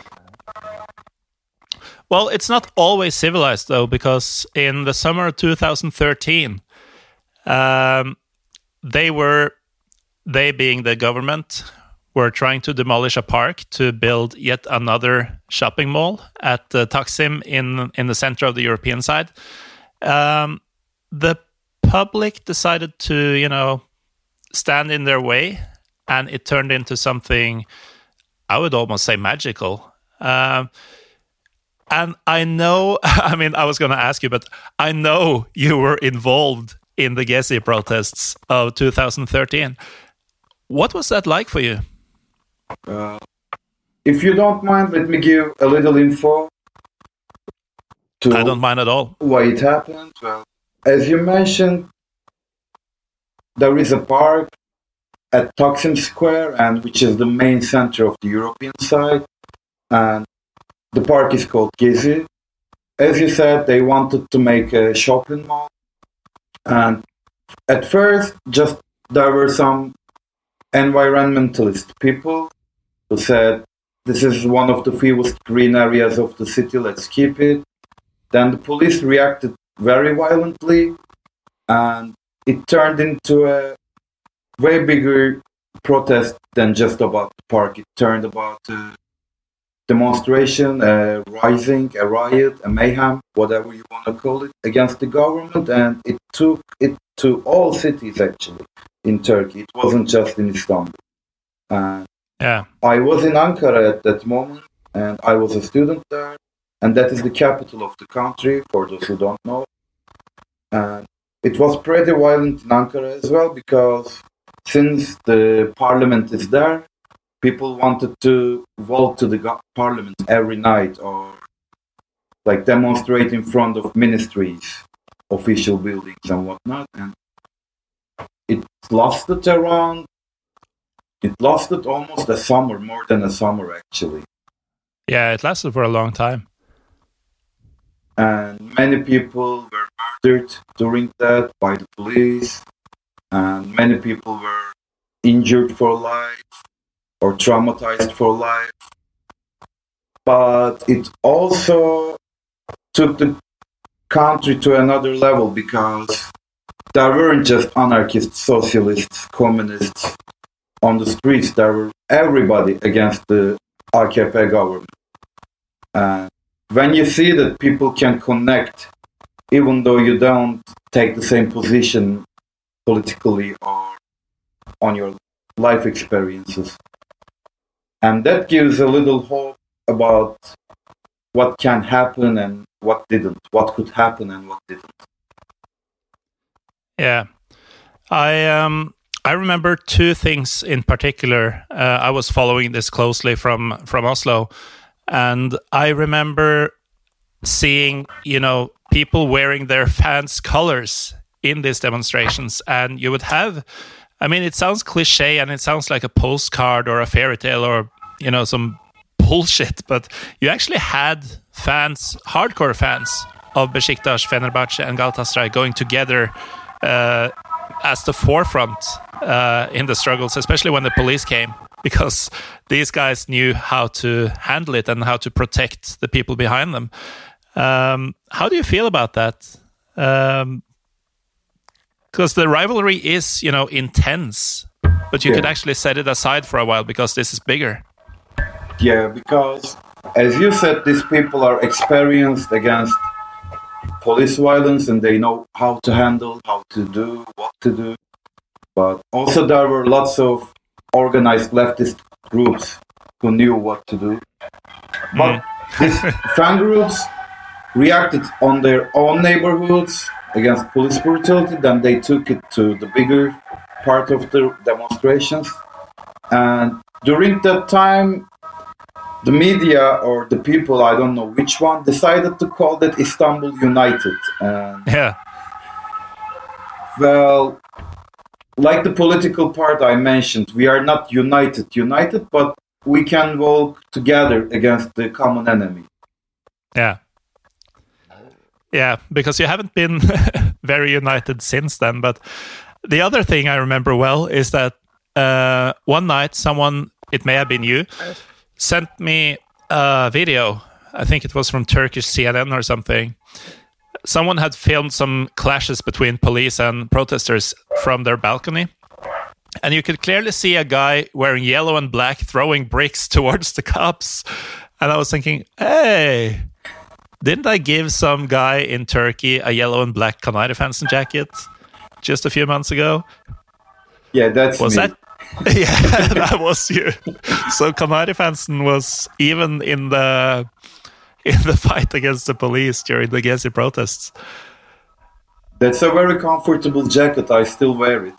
Well, it's not always civilized though, because in the summer of 2013, um, they were, they being the government, were trying to demolish a park to build yet another shopping mall at uh, Taksim in in the center of the European side. Um, the public decided to, you know, stand in their way, and it turned into something I would almost say magical. Um, and I know, I mean, I was going to ask you, but I know you were involved in the Gezi protests of 2013. What was that like for you? If you don't mind, let me give a little info to I don't mind at all. why it happened. Well, as you mentioned, there is a park at Taksim Square, and which is the main center of the European side, and the park is called Gezi. As you said, they wanted to make a shopping mall, and at first, just there were some environmentalist people who said this is one of the fewest green areas of the city, let's keep it. Then the police reacted very violently, and it turned into a way bigger protest than just about the park. It turned about a demonstration, a rising, a riot, a mayhem, whatever you want to call it, against the government, and it took it to all cities actually in Turkey. It wasn't just in Istanbul. And Yeah. I was in Ankara at that moment, and I was a student there, and that is the capital of the country, for those who don't know. And it was pretty violent in Ankara as well, because since the parliament is there, people wanted to walk to the parliament every night or like demonstrate in front of ministries, official buildings, and whatnot. And it lasted around it lasted almost a summer, more than a summer actually. Yeah, it lasted for a long time. And many people were murdered during that by the police, and many people were injured for life or traumatized for life. But it also took the country to another level because there weren't just anarchists, socialists, communists on the streets. There were everybody against the AKP government. And when you see that people can connect, even though you don't take the same position politically or on your life experiences, and that gives a little hope about what can happen and what didn't, what could happen and what didn't. Yeah, I um I remember two things in particular. Uh, I was following this closely from from Oslo, and I remember seeing you know people wearing their fans' colors in these demonstrations, and you would have. I mean, it sounds cliche and it sounds like a postcard or a fairy tale or you know some bullshit, but you actually had fans, hardcore fans of Besiktas, Fenerbahce, and Galatasaray going together uh, as the forefront uh, in the struggles, especially when the police came, because these guys knew how to handle it and how to protect the people behind them. Um, how do you feel about that? Um, because the rivalry is, you know, intense, but you Yeah. could actually set it aside for a while because this is bigger. Yeah, because as you said, these people are experienced against police violence and they know how to handle, how to do, what to do. But also, there were lots of organized leftist groups who knew what to do. But mm. these fan groups reacted on their own neighborhoods against police brutality, then they took it to the bigger part of the demonstrations. And during that time, the media or the people, I don't know which one, decided to call that Istanbul United. And Yeah, well, like the political part I mentioned, we are not united, united, but we can walk together against the common enemy. yeah, yeah. Because you haven't been very united since then. But the other thing I remember well is that uh, one night, someone, it may have been you, sent me a video. I think it was from Turkish CNN or something. Someone had filmed some clashes between police and protesters from their balcony. And you could clearly see a guy wearing yellow and black throwing bricks towards the cops. And I was thinking, hey, didn't I give some guy in Turkey a yellow and black Kanari Fansen jacket just a few months ago? Yeah, that's Was me. that? yeah, that was you. So Kanari Fansen was even in the in the fight against the police during the Gezi protests. That's a very comfortable jacket. I still wear it.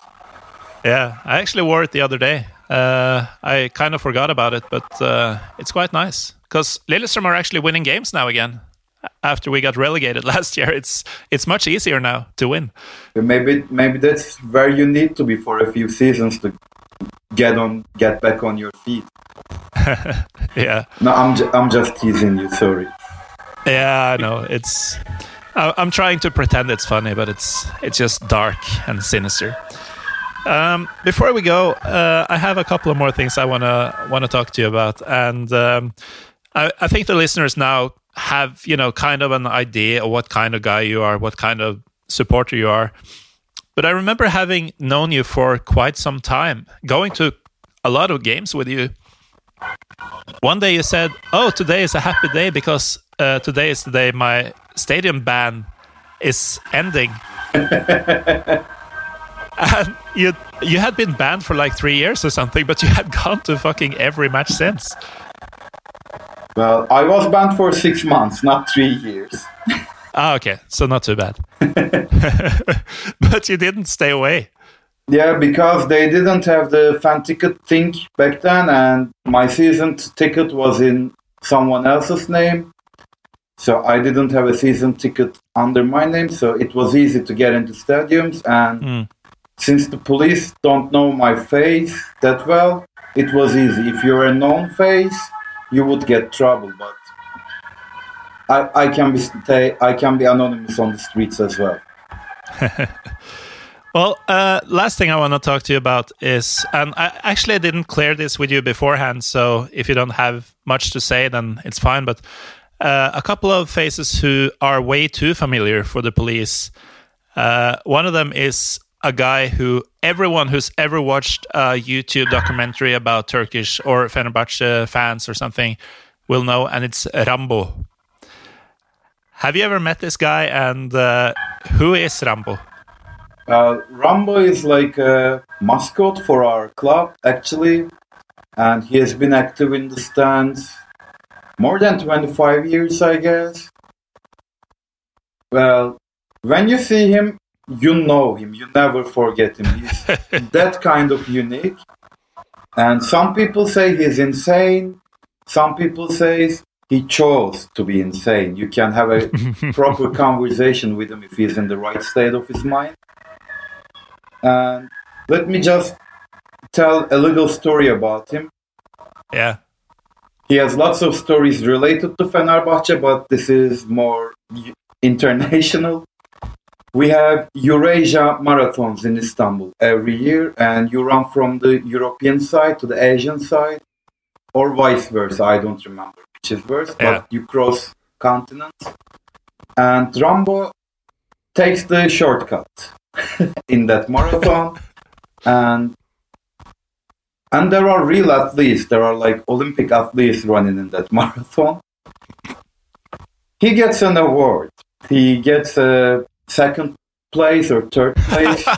Yeah, I actually wore it the other day. Uh, I kind of forgot about it, but uh, it's quite nice because Lillestrøm are actually winning games now again. After we got relegated last year, it's it's much easier now to win. Maybe maybe that's where you need to be for a few seasons to get on, get back on your feet. Yeah, No, I'm ju- I'm just teasing you. Sorry. Yeah, I know. It's I, I'm trying to pretend it's funny, but it's it's just dark and sinister. Um, before we go, uh, I have a couple of more things I wanna wanna talk to you about, and um, I, I think the listeners now have you know kind of an idea of what kind of guy you are, what kind of supporter you are. But I remember having known you for quite some time, going to a lot of games with you. One day you said, "Oh, today is a happy day because uh, today is the day my stadium ban is ending." and you you had been banned for like three years or something, but you had gone to fucking every match since. Well, I was banned for six months, not three years. Ah, okay, so not too bad. but you didn't stay away. Yeah, because they didn't have the fan ticket thing back then, and my season ticket was in someone else's name. So I didn't have a season ticket under my name, so it was easy to get into stadiums. And hmm. since the police don't know my face that well, it was easy. If you're a known face, you would get trouble. But I, I can be stay, I can be anonymous on the streets as well. Well, uh, last thing I want to talk to you about is, and I actually didn't clear this with you beforehand, so if you don't have much to say, then it's fine. But uh, a couple of faces who are way too familiar for the police. Uh, one of them is a guy who everyone who's ever watched a YouTube documentary about Turkish or Fenerbahce fans or something will know, and it's Rambo. Have you ever met this guy, and uh, who is Rambo? Uh, Rambo is like a mascot for our club, actually, and he has been active in the stands more than 25 years, I guess. Well, when you see him, you know him, you never forget him. He's that kind of unique. And some people say he's insane, some people say he chose to be insane. You can have a proper conversation with him if he's in the right state of his mind. And let me just tell a little story about him. Yeah. he has lots of stories related to Fenerbahce, but this is more international. We have Eurasia marathons in Istanbul every year, and you run from the European side to the Asian side, or vice versa. I don't remember which is worse, Yeah. but you cross continents. And Rambo takes the shortcut in that marathon, and and there are real athletes. There are like Olympic athletes running in that marathon. He gets an award. He gets a second place or third place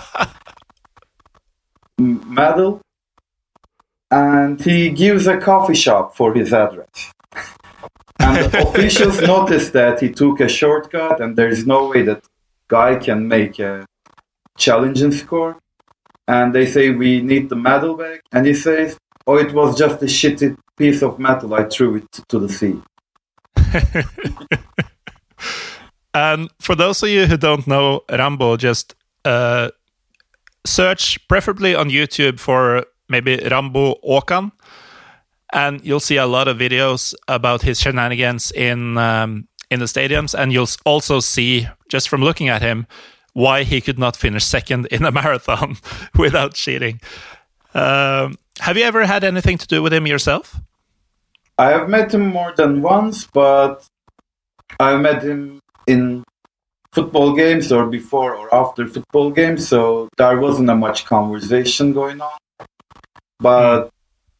medal, and he gives a coffee shop for his address. And officials notice that he took a shortcut, and there is no way that guy can make a challenging score. And they say we need the medal back, and he says, "Oh, it was just a shitty piece of metal. I threw it to the sea." And for those of you who don't know Rambo, just uh, search preferably on YouTube for maybe Rambo Okan, and you'll see a lot of videos about his shenanigans in um, in the stadiums, and you'll also see just from looking at him why he could not finish second in a marathon without cheating. Um, have you ever had anything to do with him yourself? I have met him more than once, but I met him in football games or before or after football games, so there wasn't a much conversation going on. But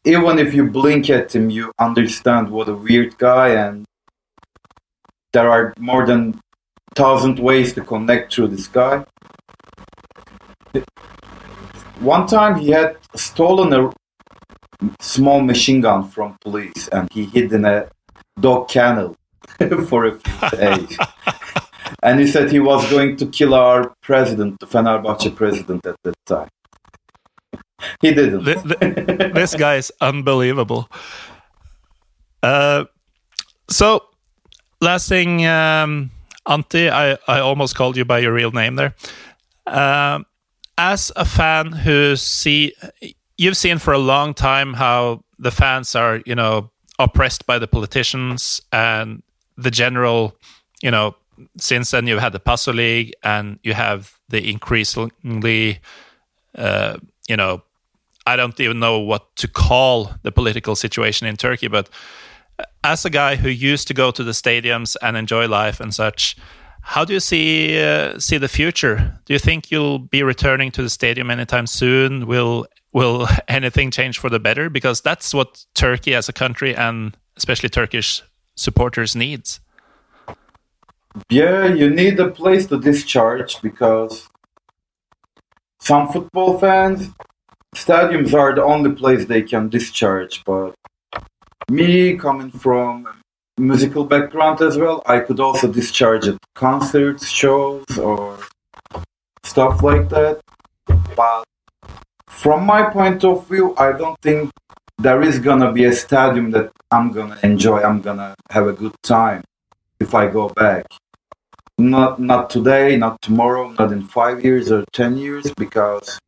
even if you blink at him, you understand what a weird guy, and there are more than thousand ways to connect through this guy. One time he had stolen a small machine gun from police and he hid in a dog kennel for a few days. and he said he was going to kill our president, the Fenerbahce president at that time. He didn't. Th- th- this guy is unbelievable. Uh, so, last thing, um, Anti, I, I almost called you by your real name there. Um, as a fan who see, you've seen for a long time how the fans are, you know, oppressed by the politicians and the general, you know, since then you've had the Passolig and you have the increasingly, uh, you know, I don't even know what to call the political situation in Turkey, but as a guy who used to go to the stadiums and enjoy life and such, how do you see uh, see the future? Do you think you'll be returning to the stadium anytime soon? Will will anything change for the better? Because that's what Turkey as a country and especially Turkish supporters needs. Yeah, you need a place to discharge because some football fans, stadiums are the only place they can discharge. But me, coming from musical background as well, I could also discharge at concerts, shows, or stuff like that. But from my point of view, I don't think there is gonna be a stadium that I'm gonna enjoy. I'm gonna have a good time if I go back. Not not today, not tomorrow, not in five years or ten years, because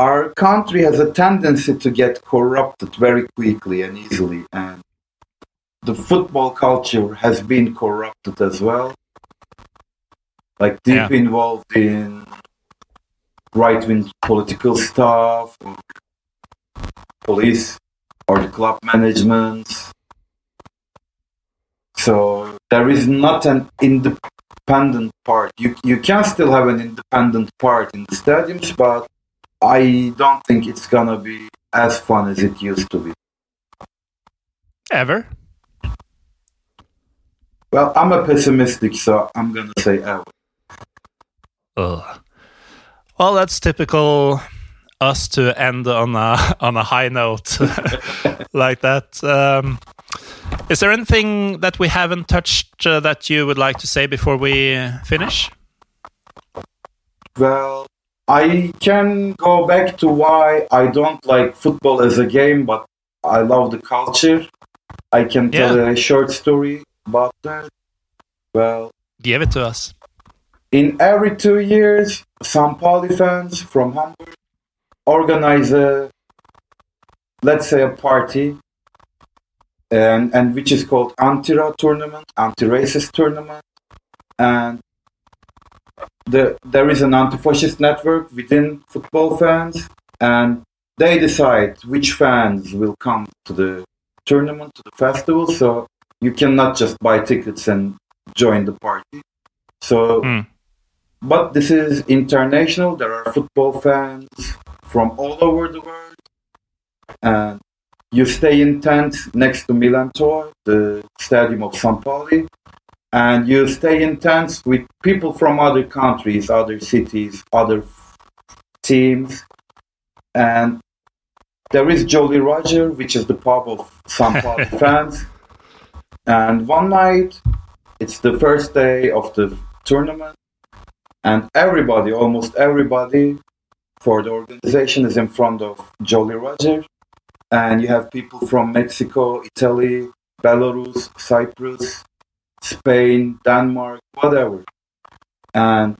our country has a tendency to get corrupted very quickly and easily, and the football culture has been corrupted as well. Like deep Yeah. involved in right wing political stuff, or police, or the club management. So there is not an independent part. You you can still have an independent part in the stadiums, but I don't think it's gonna be as fun as it used to be. Ever? Well, I'm a pessimistic, so I'm gonna say ever. Ugh. Well, that's typical us to end on a on a high note like that. Um, is there anything that we haven't touched uh, that you would like to say before we finish? Well, I can go back to why I don't like football as a game, but I love the culture. I can tell Yeah. a short story about that. Well, Give it to us. in every two years, some Pauli fans from Hamburg organize a, let's say, a party and, and which is called Antira tournament, anti-racist tournament, and the, there is an anti-fascist network within football fans, and they decide which fans will come to the tournament, to the festival. So you cannot just buy tickets and join the party. So, Hmm. but this is international. There are football fans from all over the world, and you stay in tents next to Millerntor, the stadium of San Pauli, and you stay in tents with people from other countries, other cities, other teams, and there is Jolly Roger, which is the pub of Pauli fans. And one night, it's the first day of the tournament, and everybody, almost everybody, for the organization is in front of Jolly Roger, and you have people from Mexico, Italy, Belarus, Cyprus, Spain, Denmark, whatever. And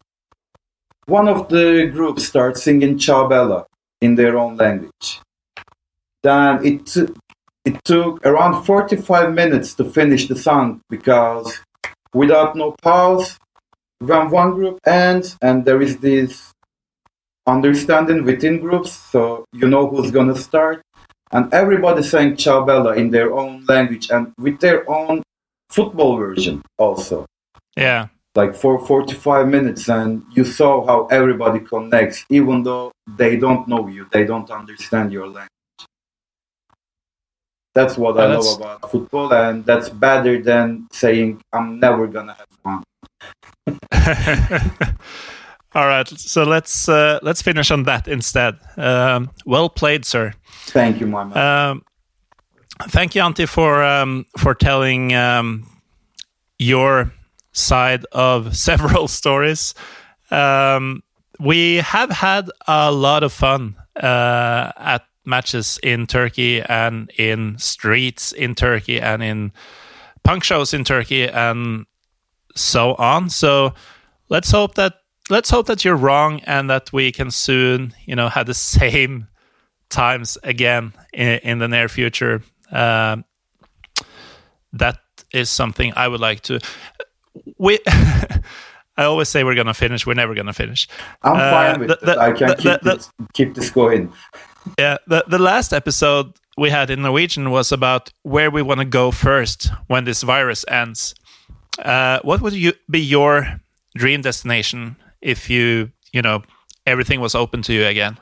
one of the groups starts singing Ciao Bella in their own language. Then it, it took around 45 minutes to finish the song because without no pause, when one group ends and there is this understanding within groups, so you know who's gonna start, and everybody sang Ciao Bella in their own language and with their own football version also Yeah. like for 45 minutes and you saw how everybody connects even though they don't know you they don't understand your language that's what Yeah, i that's- love about football and that's better than saying i'm never gonna have fun All right. So let's uh, let's finish on that instead. Um, well played, sir. thank you my man Um, thank you, Anti, for um, for telling um, your side of several stories. Um, we have had a lot of fun uh, at matches in Turkey and in streets in Turkey and in punk shows in Turkey and so on. So let's hope that let's hope that you're wrong and that we can soon, you know, have the same times again in, in the near future. Um, that is something I would like to. We, I always say we're gonna finish. We're never gonna finish. i'm uh, fine with the- the- i can the- keep, the- this, keep this going Yeah, the the last episode we had in Norwegian was about where we want to go first when this virus ends. Uh, what would you be your dream destination if you you know everything was open to you again?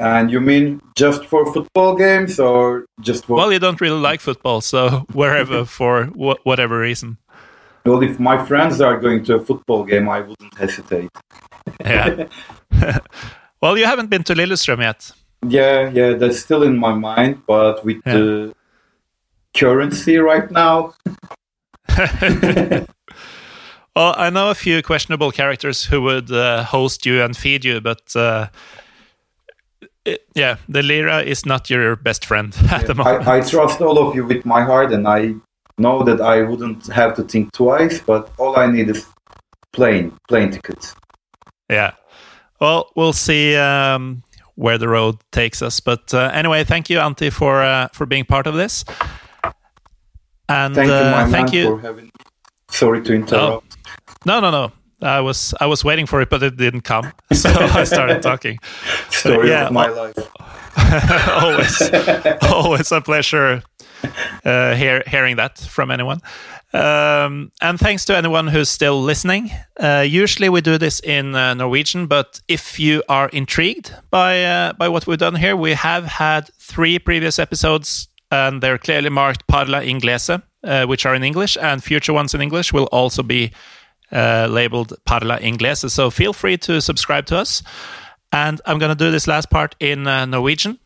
And you mean just for football games or just for Well, you don't really like football, so wherever for wh- whatever reason. well if my friends are going to a football game i wouldn't hesitate Yeah. well, you haven't been to Lillestrøm yet. Yeah, yeah, that's still in my mind, but with Yeah. the currency right now, Well, I know a few questionable characters who would uh, host you and feed you, but uh, it- yeah, the lira is not your best friend at the moment. I, I trust all of you with my heart, and I know that I wouldn't have to think twice. But all I need is plane plane tickets. Yeah. Well, we'll see um, where the road takes us. But uh, anyway, thank you, Anti, for uh, for being part of this. And Thank you, uh, thank you. for having. Sorry to interrupt. No, no, no. I was I was waiting for it, but it didn't come, so I started talking. Story yeah, of my life. always, always a pleasure uh, hear, hearing that from anyone. Um, and thanks to anyone who's still listening. Uh, usually we do this in uh, Norwegian, but if you are intrigued by uh, by what we've done here, we have had three previous episodes, and they're clearly marked Parla Inglese, uh, which are in English, and future ones in English will also be uh, labeled Parla Inglese. So feel free to subscribe to us. And I'm going to do this last part in uh, Norwegian.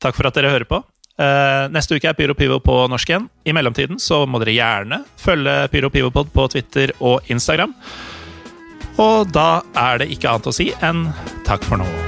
Takk for at dere hører på. Uh, neste uke er Pyro Pivo på norsk igjen. I mellomtiden så må dere gjerne følge Pyro Pivopod på Twitter og Instagram. Og da er det ikke annet å si enn takk for nå.